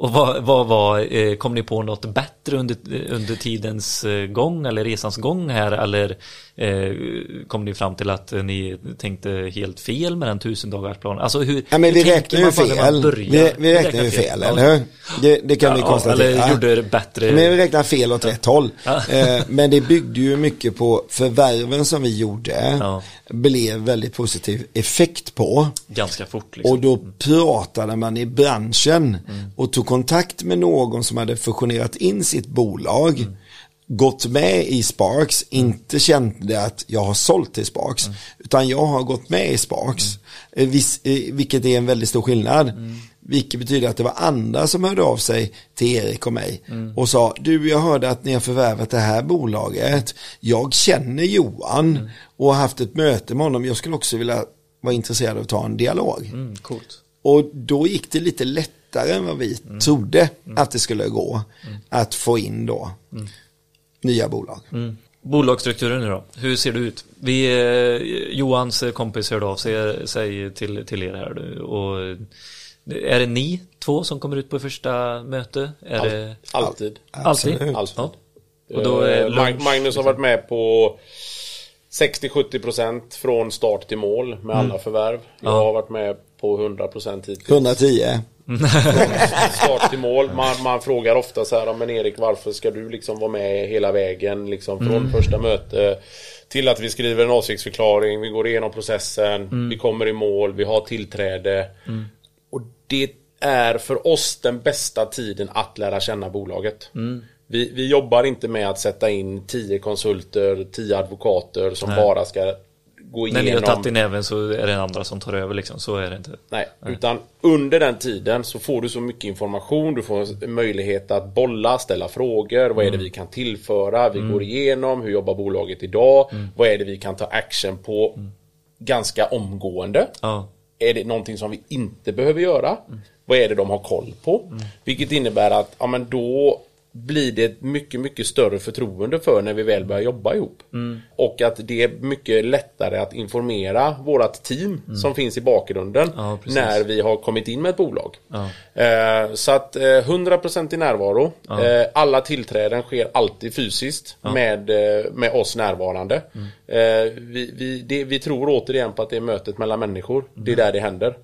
Och vad, vad var, eh, kom ni på något bättre under, under tidens eh, gång eller resans gång här eller eh, kom ni fram till att eh, ni tänkte helt fel med den tusen dagars planen? Alltså hur, Ja, men vi hur räknar tänker ju fel. Vi, vi räknar ju fel, Ja. eller hur? Det, det kan vi Ja, konstatera. Eller gjorde det bättre. Men vi räknar fel åt rätt håll. Ja. Men det byggde ju mycket på förvärven som vi gjorde. Ja. Blev väldigt positiv effekt på. Ganska fort liksom. Och då pratade man i branschen och tog kontakt med någon som hade fusionerat in sitt bolag. Gått med i Sparks, inte kände att jag har sålt till Sparks. Utan jag har gått med i Sparks. Eh, vis- eh, Vilket är en väldigt stor skillnad. Vilket betyder att det var andra som hörde av sig till Erik och mig. Och sa, du jag hörde att ni har förvärvat det här bolaget. Jag känner Johan och har haft ett möte med honom. Jag skulle också vilja vara intresserad av att ta en dialog. Mm. Och då gick det lite lättare än vad vi trodde att det skulle gå att få in då nya bolag. Mm. Bolagsstrukturen nu då, hur ser det ut? Vi, eh, Johans kompis hörde av sig, sig till, till er här nu och Är det ni två som kommer ut på första möte? Är det Alltid. alltid? Alltid. Ja. Och då är Eh, lunch, Magnus har varit med på 60-70% från start till mål med alla förvärv. Jag Mm. Ja. har varit med på 100% hittills. 110. Start till mål. Man, man frågar ofta så här, men Erik varför ska du liksom vara med hela vägen liksom från Mm. första möte till att vi skriver en avsiktsförklaring, vi går igenom processen, Mm. vi kommer i mål, vi har tillträde. Och det är för oss den bästa tiden att lära känna bolaget. Mm. Vi, vi jobbar inte med att sätta in 10 konsulter, 10 advokater som bara ska gå När ni har igenom tagit i näven så är det andra som tar över liksom. Så är det inte. Nej, utan under den tiden så får du så mycket information, du får möjlighet att bolla, ställa frågor, vad är det vi kan tillföra, vi går igenom, hur jobbar bolaget idag, vad är det vi kan ta action på ganska omgående. Ja. Är det någonting som vi inte behöver göra? Vad är det de har koll på? Vilket innebär att ja, men då blir det ett mycket, mycket större förtroende för när vi väl börjar jobba ihop. Och att det är mycket lättare att informera vårat team som finns i bakgrunden Ja, när vi har kommit in med ett bolag. Ja. Eh, så att eh, 100% i närvaro. Eh, alla tillträden sker alltid fysiskt med, eh, med oss närvarande. Mm. Eh, vi, vi, det, vi tror återigen på att det är mötet mellan människor. Det är Mm. där det händer.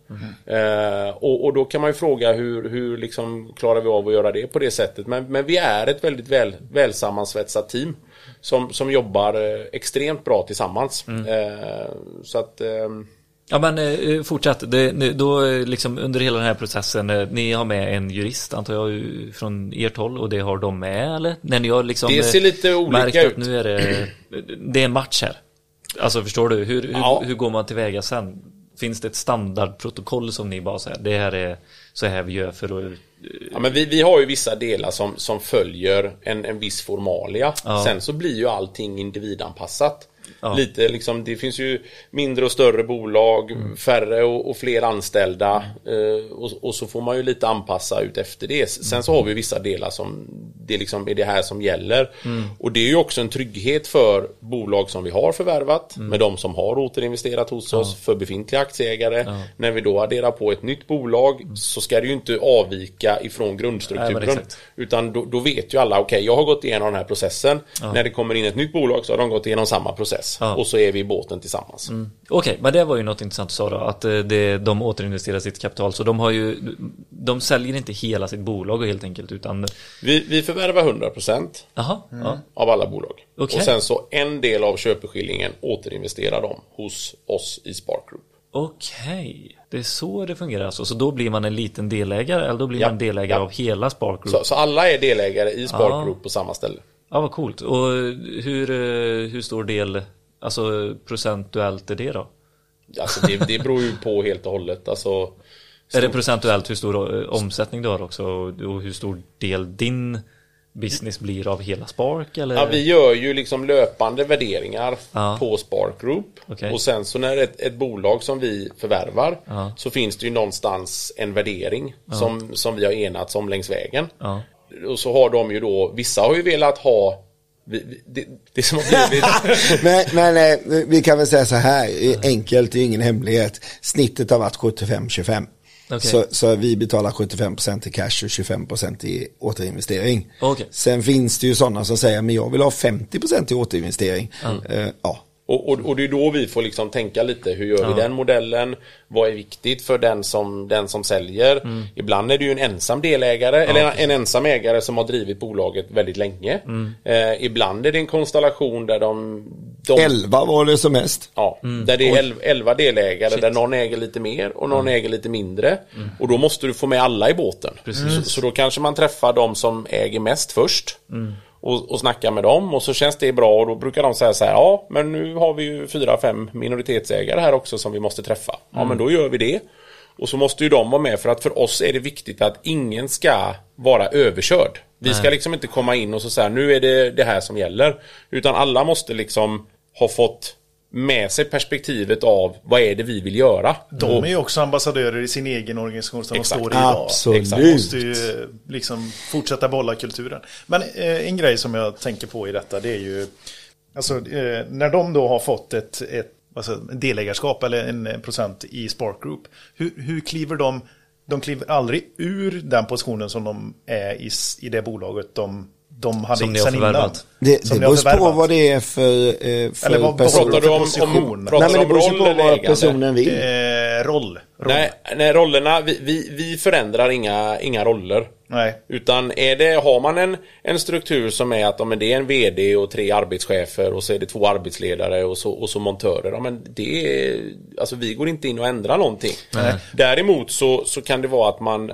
Eh, och, och då kan man ju fråga hur, hur liksom klarar vi av att göra det på det sättet. Men, men vi är ett väldigt väl, välsammansvetsat team. Som, som jobbar eh, extremt bra tillsammans. Mm. Eh, så att ehm, Ja men eh, fortsätt, det, då eh, liksom under hela den här processen, eh, ni har med en jurist antar jag från ert håll och det har de med eller? När ni har liksom Det ser eh, lite olika ut. nu är det, det är en match här. Alltså förstår du, hur, hur, Ja. hur går man tillväga sen? Finns det ett standardprotokoll som ni bara säger, det här är så här vi gör för att... Ja, men vi, vi har ju vissa delar som, som följer en, en viss formalia. Ja. Sen så blir ju allting individanpassat. Ja. Lite liksom, det finns ju mindre och större bolag, Mm. färre och, och fler anställda. Eh, och, och så får man ju lite anpassa ut efter det. Sen så har vi vissa delar som det liksom är det här som gäller. Mm. Och det är ju också en trygghet för bolag som vi har förvärvat, Mm. med de som har återinvesterat hos oss, för befintliga aktieägare. När vi då adderar på ett nytt bolag så ska det ju inte avvika ifrån Nej, grundstrukturen. exakt. Utan då, då vet ju alla, okej jag har gått igenom den här processen. När det kommer in ett nytt bolag så har de gått igenom samma process. Ja. Och så är vi i båten tillsammans. Okej, men det var ju något intressant du sa då, att eh, det, de återinvesterar sitt kapital, så de har ju, de säljer inte hela sitt bolag helt enkelt, utan, Vi, vi förvärvar 100% jaha, ja, av alla bolag. Okej. Och sen så en del av köpeskillingen återinvesterar de hos oss i Spark Group. okej, det är så det fungerar alltså, så då blir man en liten delägare, eller då blir Ja, man delägare ja. av hela Spark Group? Så, så alla är delägare i Spark Ja. Group på samma ställe. Ja, vad coolt. Och hur, eh, hur stor del, alltså procentuellt är det då? Alltså det, det beror ju på helt och hållet. Alltså, Är det procentuellt hur stor eh, omsättning du har också och hur stor del din business blir av hela Spark eller? Ja, vi gör ju liksom löpande värderingar Ja. på Spark Group. Okej. Och sen så när ett, ett bolag som vi förvärvar Ja. så finns det ju någonstans en värdering som, som vi har enats om längs vägen. Ja. Och så har de ju då, vissa har ju velat ha vi, vi, det, det som har blivit men men eh, vi kan väl säga så här, enkelt, det är ingen hemlighet. Snittet har varit 75-25. Okej. Så, så vi betalar 75% i cash och 25% i återinvestering. Okej. Sen finns det ju sådana som säger, men jag vill ha 50% i återinvestering. Eh, ja. Och, och, och det är då vi får liksom tänka lite, hur gör vi den modellen? Vad är viktigt för den som, den som säljer? Mm. Ibland är det ju en ensam delägare, eller en, en ensam ägare som har drivit bolaget väldigt länge. Mm. Eh, ibland är det en konstellation där de... de 11 var det som mest. Ja, Mm. där det är elv- elva delägare där någon äger lite mer och någon äger lite mindre. Och då måste du få med alla i båten. Mm. Precis. Så, så då kanske man träffar de som äger mest först. Och, och snackar med dem och så känns det bra och då brukar de säga så här, ja men nu har vi ju fyra, fem minoritetsägare här också som vi måste träffa. Ja Mm. men då gör vi det. Och så måste ju de vara med för att för oss är det viktigt att ingen ska vara överkörd. Vi ska liksom inte komma in och så säga nu är det det här som gäller. Utan alla måste liksom ha fått med sig perspektivet av vad är det vi vill göra. De är ju också ambassadörer i sin egen organisation som Exakt. de står i idag. Absolut. Exakt. De måste ju eh, liksom fortsätta bolla kulturen. Men eh, en grej som jag tänker på i detta det är ju Alltså eh, när de då har fått ett, ett alltså, delägarskap eller en procent i Spark Group. Hur, hur kliver de de kliver aldrig ur den positionen som de är i, i det bolaget de, de hade Som ni har förvärvat. Det, det beror på vad det är för, eh, för Eller vad- person. Pratar du om, om, Nej pratar men du det beror på vad ägande? personen vill. Eh, roll. roll. Nej, nej, rollerna, vi, vi, vi förändrar inga, inga roller. Nej. Utan är det, har man en, en struktur som är att ja, men det är en VD och tre arbetschefer och så är det två arbetsledare och så, och så montörer. Ja, men det är, alltså vi går inte in och ändrar någonting. Däremot så, så kan det vara att man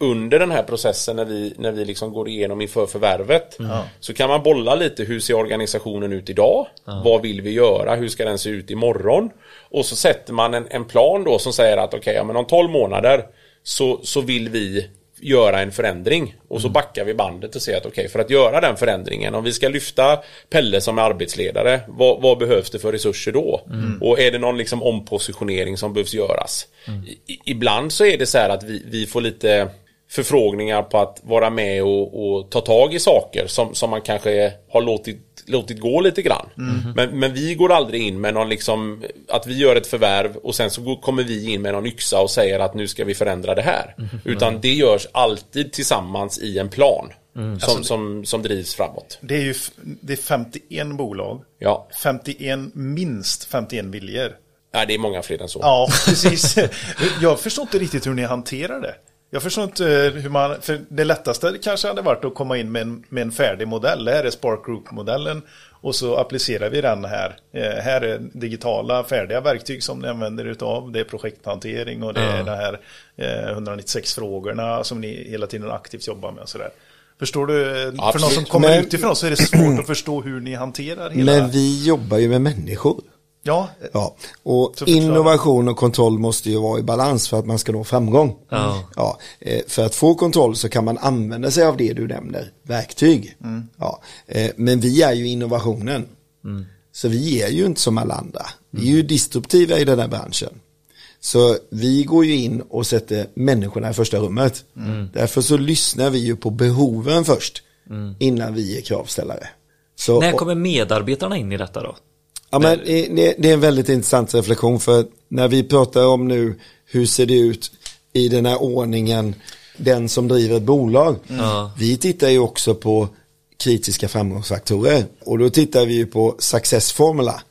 under den här processen när vi, när vi liksom går igenom inför förvärvet så kan man bolla lite hur ser organisationen ut idag? Vad vill vi göra? Hur ska den se ut imorgon? Och så sätter man en, en plan då som säger att okej, ja, men om 12 månader så, så vill vi göra en förändring och så backar vi bandet och säger att okej för att göra den förändringen om vi ska lyfta Pelle som arbetsledare vad, vad behövs det för resurser då? Och är det någon liksom ompositionering som behövs göras? I, i- ibland så är det så här att vi, vi får lite förfrågningar på att vara med och, och ta tag i saker som, som man kanske har låtit, låtit gå lite grann. Men, men vi går aldrig in med någon liksom att vi gör ett förvärv och sen så kommer vi in med någon yxa och säger att nu ska vi förändra det här. Utan det görs alltid tillsammans i en plan som, som, som drivs framåt. Det är ju det är 51 bolag. Ja. 51, minst 51 viljor. Nej, det är många fler än så. Ja, precis. Jag förstår inte riktigt hur ni hanterar det. Jag förstår inte hur man, för det lättaste kanske hade varit att komma in med en, med en färdig modell. Det här är Spark Group-modellen och så applicerar vi den här. Eh, här är digitala färdiga verktyg som ni använder utav. Det är projekthantering och det är de här eh, 196 frågorna som ni hela tiden aktivt jobbar med. Och sådär. Förstår du? För någon Absolut. som kommer Men- utifrån så är det svårt att förstå hur ni hanterar hela... Men vi jobbar ju med människor. Ja, Ja, och innovation och kontroll måste ju vara i balans för att man ska nå framgång. Ja. Ja, eh, för att få kontroll så kan man använda sig av det du nämner, verktyg. Ja, eh, men vi är ju innovationen. Så vi är ju inte som alla andra. Vi är ju disruptiva i den här branschen. Så vi går ju in och sätter människorna i första rummet. Därför så lyssnar vi ju på behoven först innan vi är kravställare. Så, När kommer medarbetarna in i detta då? Ja, men det, är en väldigt intressant reflektion för när vi pratar om nu hur ser det ut i den här ordningen, den som driver ett bolag. Ja. Vi tittar ju också på kritiska framgångsfaktorer och då tittar vi ju på success formula.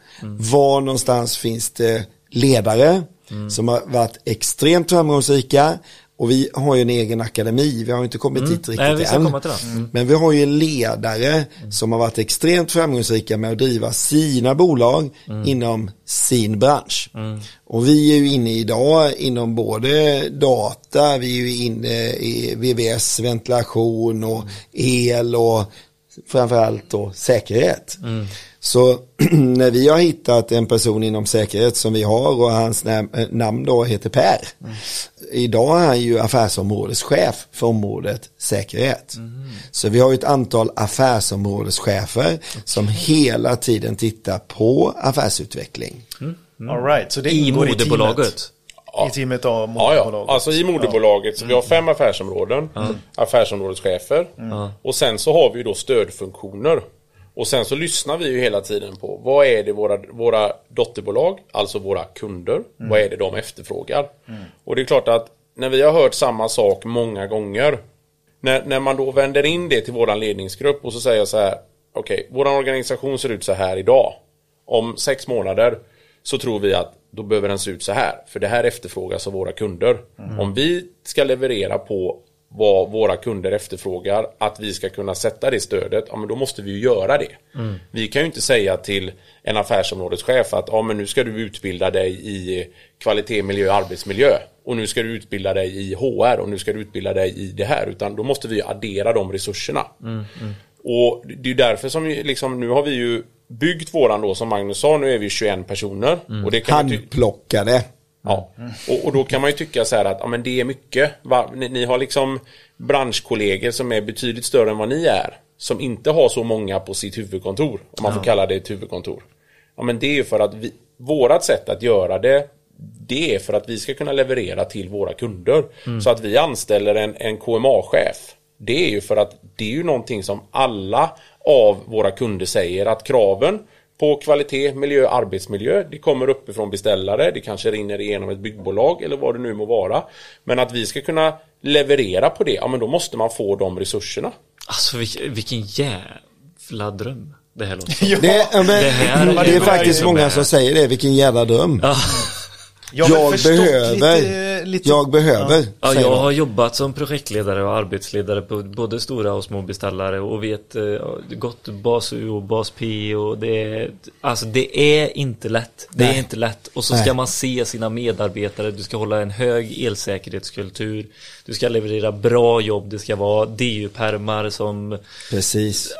Var någonstans finns det ledare som har varit extremt framgångsrika och vi har ju en egen akademi, vi har ju inte kommit dit riktigt Nej, än. Mm. Men vi har ju ledare som har varit extremt framgångsrika med att driva sina bolag inom sin bransch. Och vi är ju inne idag inom både data, vi är ju inne i VVS, ventilation och el och framförallt då säkerhet. Så när vi har hittat en person inom säkerhet som vi har och hans nam- eh, namn då heter Per. Idag är han ju affärsområdeschef för området säkerhet. Så vi har ju ett antal affärsområdeschefer som hela tiden tittar på affärsutveckling. all right. Så det I ingår moderbolaget? I teamet av Ja, moderbolaget. ja. Alltså i moderbolaget, så vi har fem affärsområden, affärsområdeschefer. Och sen så har vi ju då stödfunktioner. Och sen så lyssnar vi ju hela tiden på vad är det våra, våra dotterbolag, alltså våra kunder, vad är det de efterfrågar? Och det är klart att när vi har hört samma sak många gånger, när, när man då vänder in det till våran ledningsgrupp och så säger jag så här, okej, våran organisation ser ut så här idag. Om sex månader så tror vi att då behöver den se ut så här. För det här efterfrågas av våra kunder. Om vi ska leverera på vad våra kunder efterfrågar, att vi ska kunna sätta det stödet, ja men då måste vi ju göra det. Vi kan ju inte säga till en affärsområdeschef att ja men nu ska du utbilda dig i kvalitet, miljö och arbetsmiljö. Och nu ska du utbilda dig i HR och nu ska du utbilda dig i det här. Utan då måste vi addera de resurserna. Och det är därför som vi, liksom, nu har vi ju byggt våran då som Magnus sa, nu är vi 21 personer. Och det kan Handplockade. Ja, och, och då kan man ju tycka så här att ja, men det är mycket. Va? Ni, ni har liksom branschkollegor som är betydligt större än vad ni är. Som inte har så många på sitt huvudkontor. Om man får kalla det ett huvudkontor. Ja, men det är ju för att vi, vårat sätt att göra det det är för att vi ska kunna leverera till våra kunder. Så att vi anställer en, en KMA-chef. Det är ju för att det är ju någonting som alla av våra kunder säger att kraven på kvalitet, miljö, arbetsmiljö. Det kommer uppifrån beställare, det kanske rinner igenom ett byggbolag eller vad det nu må vara. Men att vi ska kunna leverera på det, ja men då måste man få de resurserna. Alltså vilken, vilken jävla dröm det här låter som. Det, ja, men, Det här- det är var faktiskt många som säger det, vilken jävla dröm. Ja. Jag, Jag behöver, lite, lite, jag behöver. Ja, jag har jobbat som projektledare och arbetsledare på både stora och små beställare och vet eh, gått bas U och bas P och det är, alltså det är inte lätt. Det är Nej. inte lätt. Och så Nej. ska man se sina medarbetare, du ska hålla en hög elsäkerhetskultur, du ska leverera bra jobb, det ska vara DU-permar som Precis.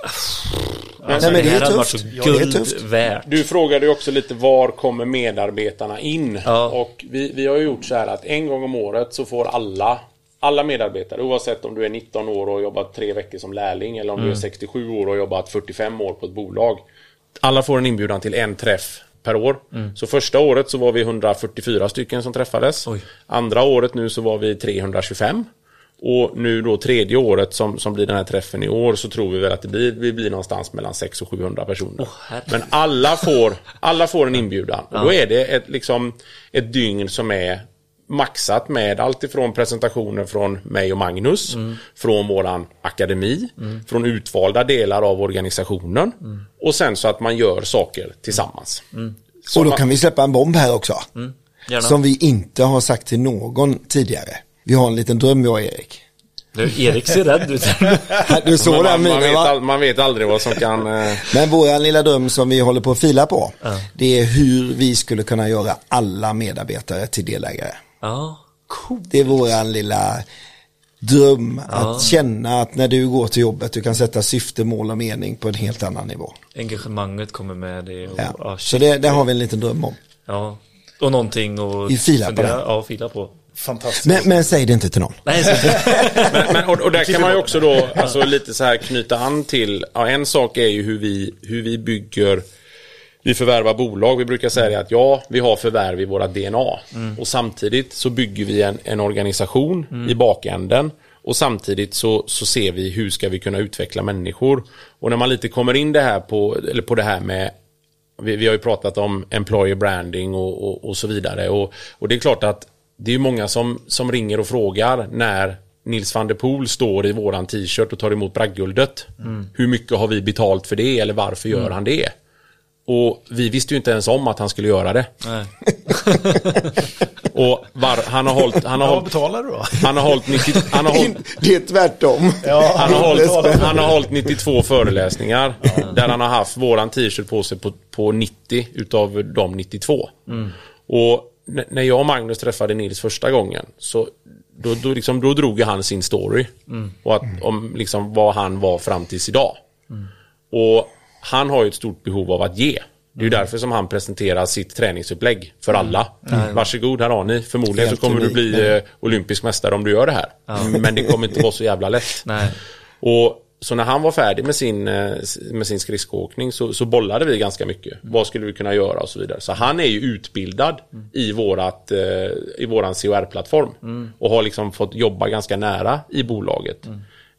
Alltså, men det är här hade varit tufft. så Ja, det är guld tufft. värt. Du frågade ju också lite var kommer medarbetarna in? Ja. Och vi, vi har ju gjort så här att en gång om året så får alla alla medarbetare, oavsett om du är 19 år och jobbat tre veckor som lärling eller om Mm. du är 67 år och jobbat 45 år på ett bolag. Alla får en inbjudan till en träff per år. Så första året så var vi 144 stycken som träffades. Oj. Andra året nu så var vi 325. Och nu då tredje året som, som blir den här träffen i år så tror vi väl att det blir, vi blir någonstans mellan 600 och 700 personer. herregud. Men alla får, alla får en inbjudan. Och då är det ett, liksom, ett dygn som är maxat med allt ifrån presentationer från mig och Magnus, från våran akademi, från utvalda delar av organisationen och sen så att man gör saker tillsammans. Så Och då man- kan vi släppa en bomb här också. Gärna. Som vi inte har sagt till någon tidigare. Vi har en liten dröm jag och Erik. Du, Erik ser rädd ut. Du såg den man, minen vet va? man vet aldrig vad som kan... Eh, Men vår lilla dröm som vi håller på att fila på. Det är hur vi skulle kunna göra alla medarbetare till delägare. ja, coolt. Det är våran lilla dröm att känna att när du går till jobbet du kan sätta syfte, mål och mening på en helt annan nivå. Engagemanget kommer med det. Och, Ja. Så det, det har vi en liten dröm om. Ja, och någonting och Vi filar på det. Ja, fila på. Fantastiskt. Men, men säg det inte till någon. Nej, men, men, och, och där kan man ju också då alltså, lite så här knyta an till, ja, en sak är ju hur vi, hur vi bygger vi förvärvar bolag. Vi brukar säga att ja, vi har förvärv i våra DNA. Och samtidigt så bygger vi en, en organisation i bakänden. Och samtidigt så, så ser vi hur ska vi kunna utveckla människor. Och när man lite kommer in det här på, eller på det här med vi, vi har ju pratat om employer branding och, och, och så vidare. Och, och det är klart att det är många som, som ringer och frågar när Nils van der Poel står i våran t-shirt och tar emot bragdguldet. Hur mycket har vi betalt för det eller varför gör han det? Och vi visste ju inte ens om att han skulle göra det. nej. Och var, han har hållit, han har Ja, vad hållit, betalar du då? han har hållit, 90, han har hållit Det är tvärtom. han har, hållit, han har hållit 92 föreläsningar där han har haft våran t-shirt på sig på, på 90 utav de 92. Och n- när jag och Magnus träffade Nils första gången så då, då, liksom, då drog ju han sin story. Och att, om liksom, vad han var fram tills idag. Och han har ju ett stort behov av att ge. Det är ju därför som han presenterar sitt träningsupplägg för alla. Varsågod, här har ni. Förmodligen Helt så kommer du bli eh, olympisk mästare om du gör det här. Men det kommer inte vara så jävla lätt. nej. Och så när han var färdig med sin, eh, med sin skridskoåkning så, så bollade vi ganska mycket. Vad skulle vi kunna göra och så vidare. Så han är ju utbildad i, vårat, eh, i våran COR-plattform. Och har liksom fått jobba ganska nära i bolaget.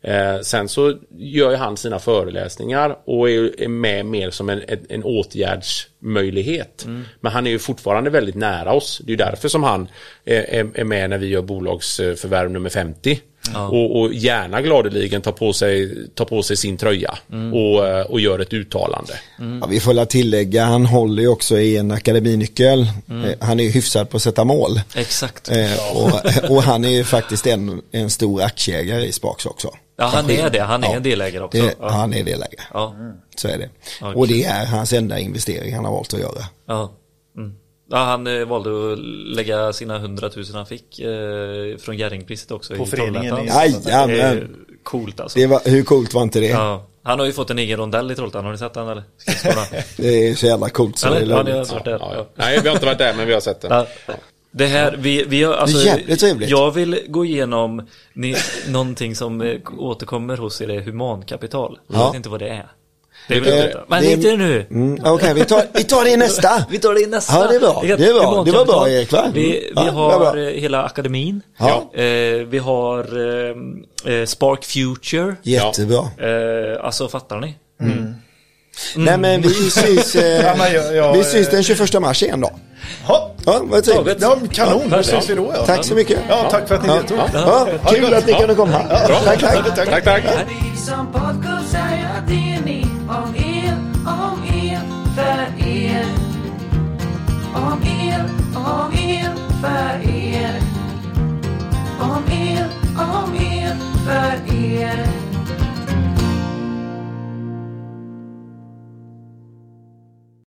Eh, sen så gör ju han sina föreläsningar och är, är med mer som en, en, en åtgärdsmöjlighet. Men han är ju fortfarande väldigt nära oss. Det är ju därför som han eh, är, är med när vi gör bolagsförvärv nummer 50. Och, och gärna gladeligen tar på sig, tar på sig sin tröja och, eh, och gör ett uttalande. Ja, vi får tillägga, han håller ju också i en akademinyckel. Eh, Han är ju hyfsad på att sätta mål. Exakt. Eh, och, och han är ju faktiskt en, en stor aktieägare i Sparks också. Ja, han är det. Han är Ja. en delägare också. Det, ja. Han är delägare. Ja. Så är det. Ja, Och det är hans enda investering han har valt att göra. Ja. Ja, han eh, valde att lägga sina hundratusen han fick eh, från Jerringpriset också. På i föreningen Jajamän. Coolt alltså. Det var, hur coolt var inte det? Ja. Han har ju fått en egen rondell i Trollhättan. Har ni sett den eller? Det är så jävla coolt så det är Eller? Ja. Ja, Ja. Nej, vi har inte varit där men vi har sett det. Ja. Det här, vi, vi har, alltså, Det är jävligt trevligt. Jag vill gå igenom ni, någonting som eh, återkommer hos er, är humankapital. Jag Ja. vet inte vad det är. Det vill jag Eh, veta. Men det inte nu. Mm, Okej, vi, tar, vi tar det i nästa. Vi tar det i nästa. Ja, det är bra. Det är bra. Det var bra, Erik, va? Vi, Mm. vi Ja, har eh, hela akademin. Ja. Eh, vi har eh, eh, Spark Future. Jättebra. Eh, alltså fattar ni? Nej men vi syns, eh, Ja, men jag- jag- vi syns den 21 mars igen då. Ja, Ja, vad trevligt. Ja kanon, då perfekt. ses vi då ja. Tack så mycket. Ja, tack för att ni deltog. Ja, kul att ni kunde komma. Tack, tack. Tack, tack. Vi som om er, om er, för er. Om er, om er, för er. Om er, om er, för er.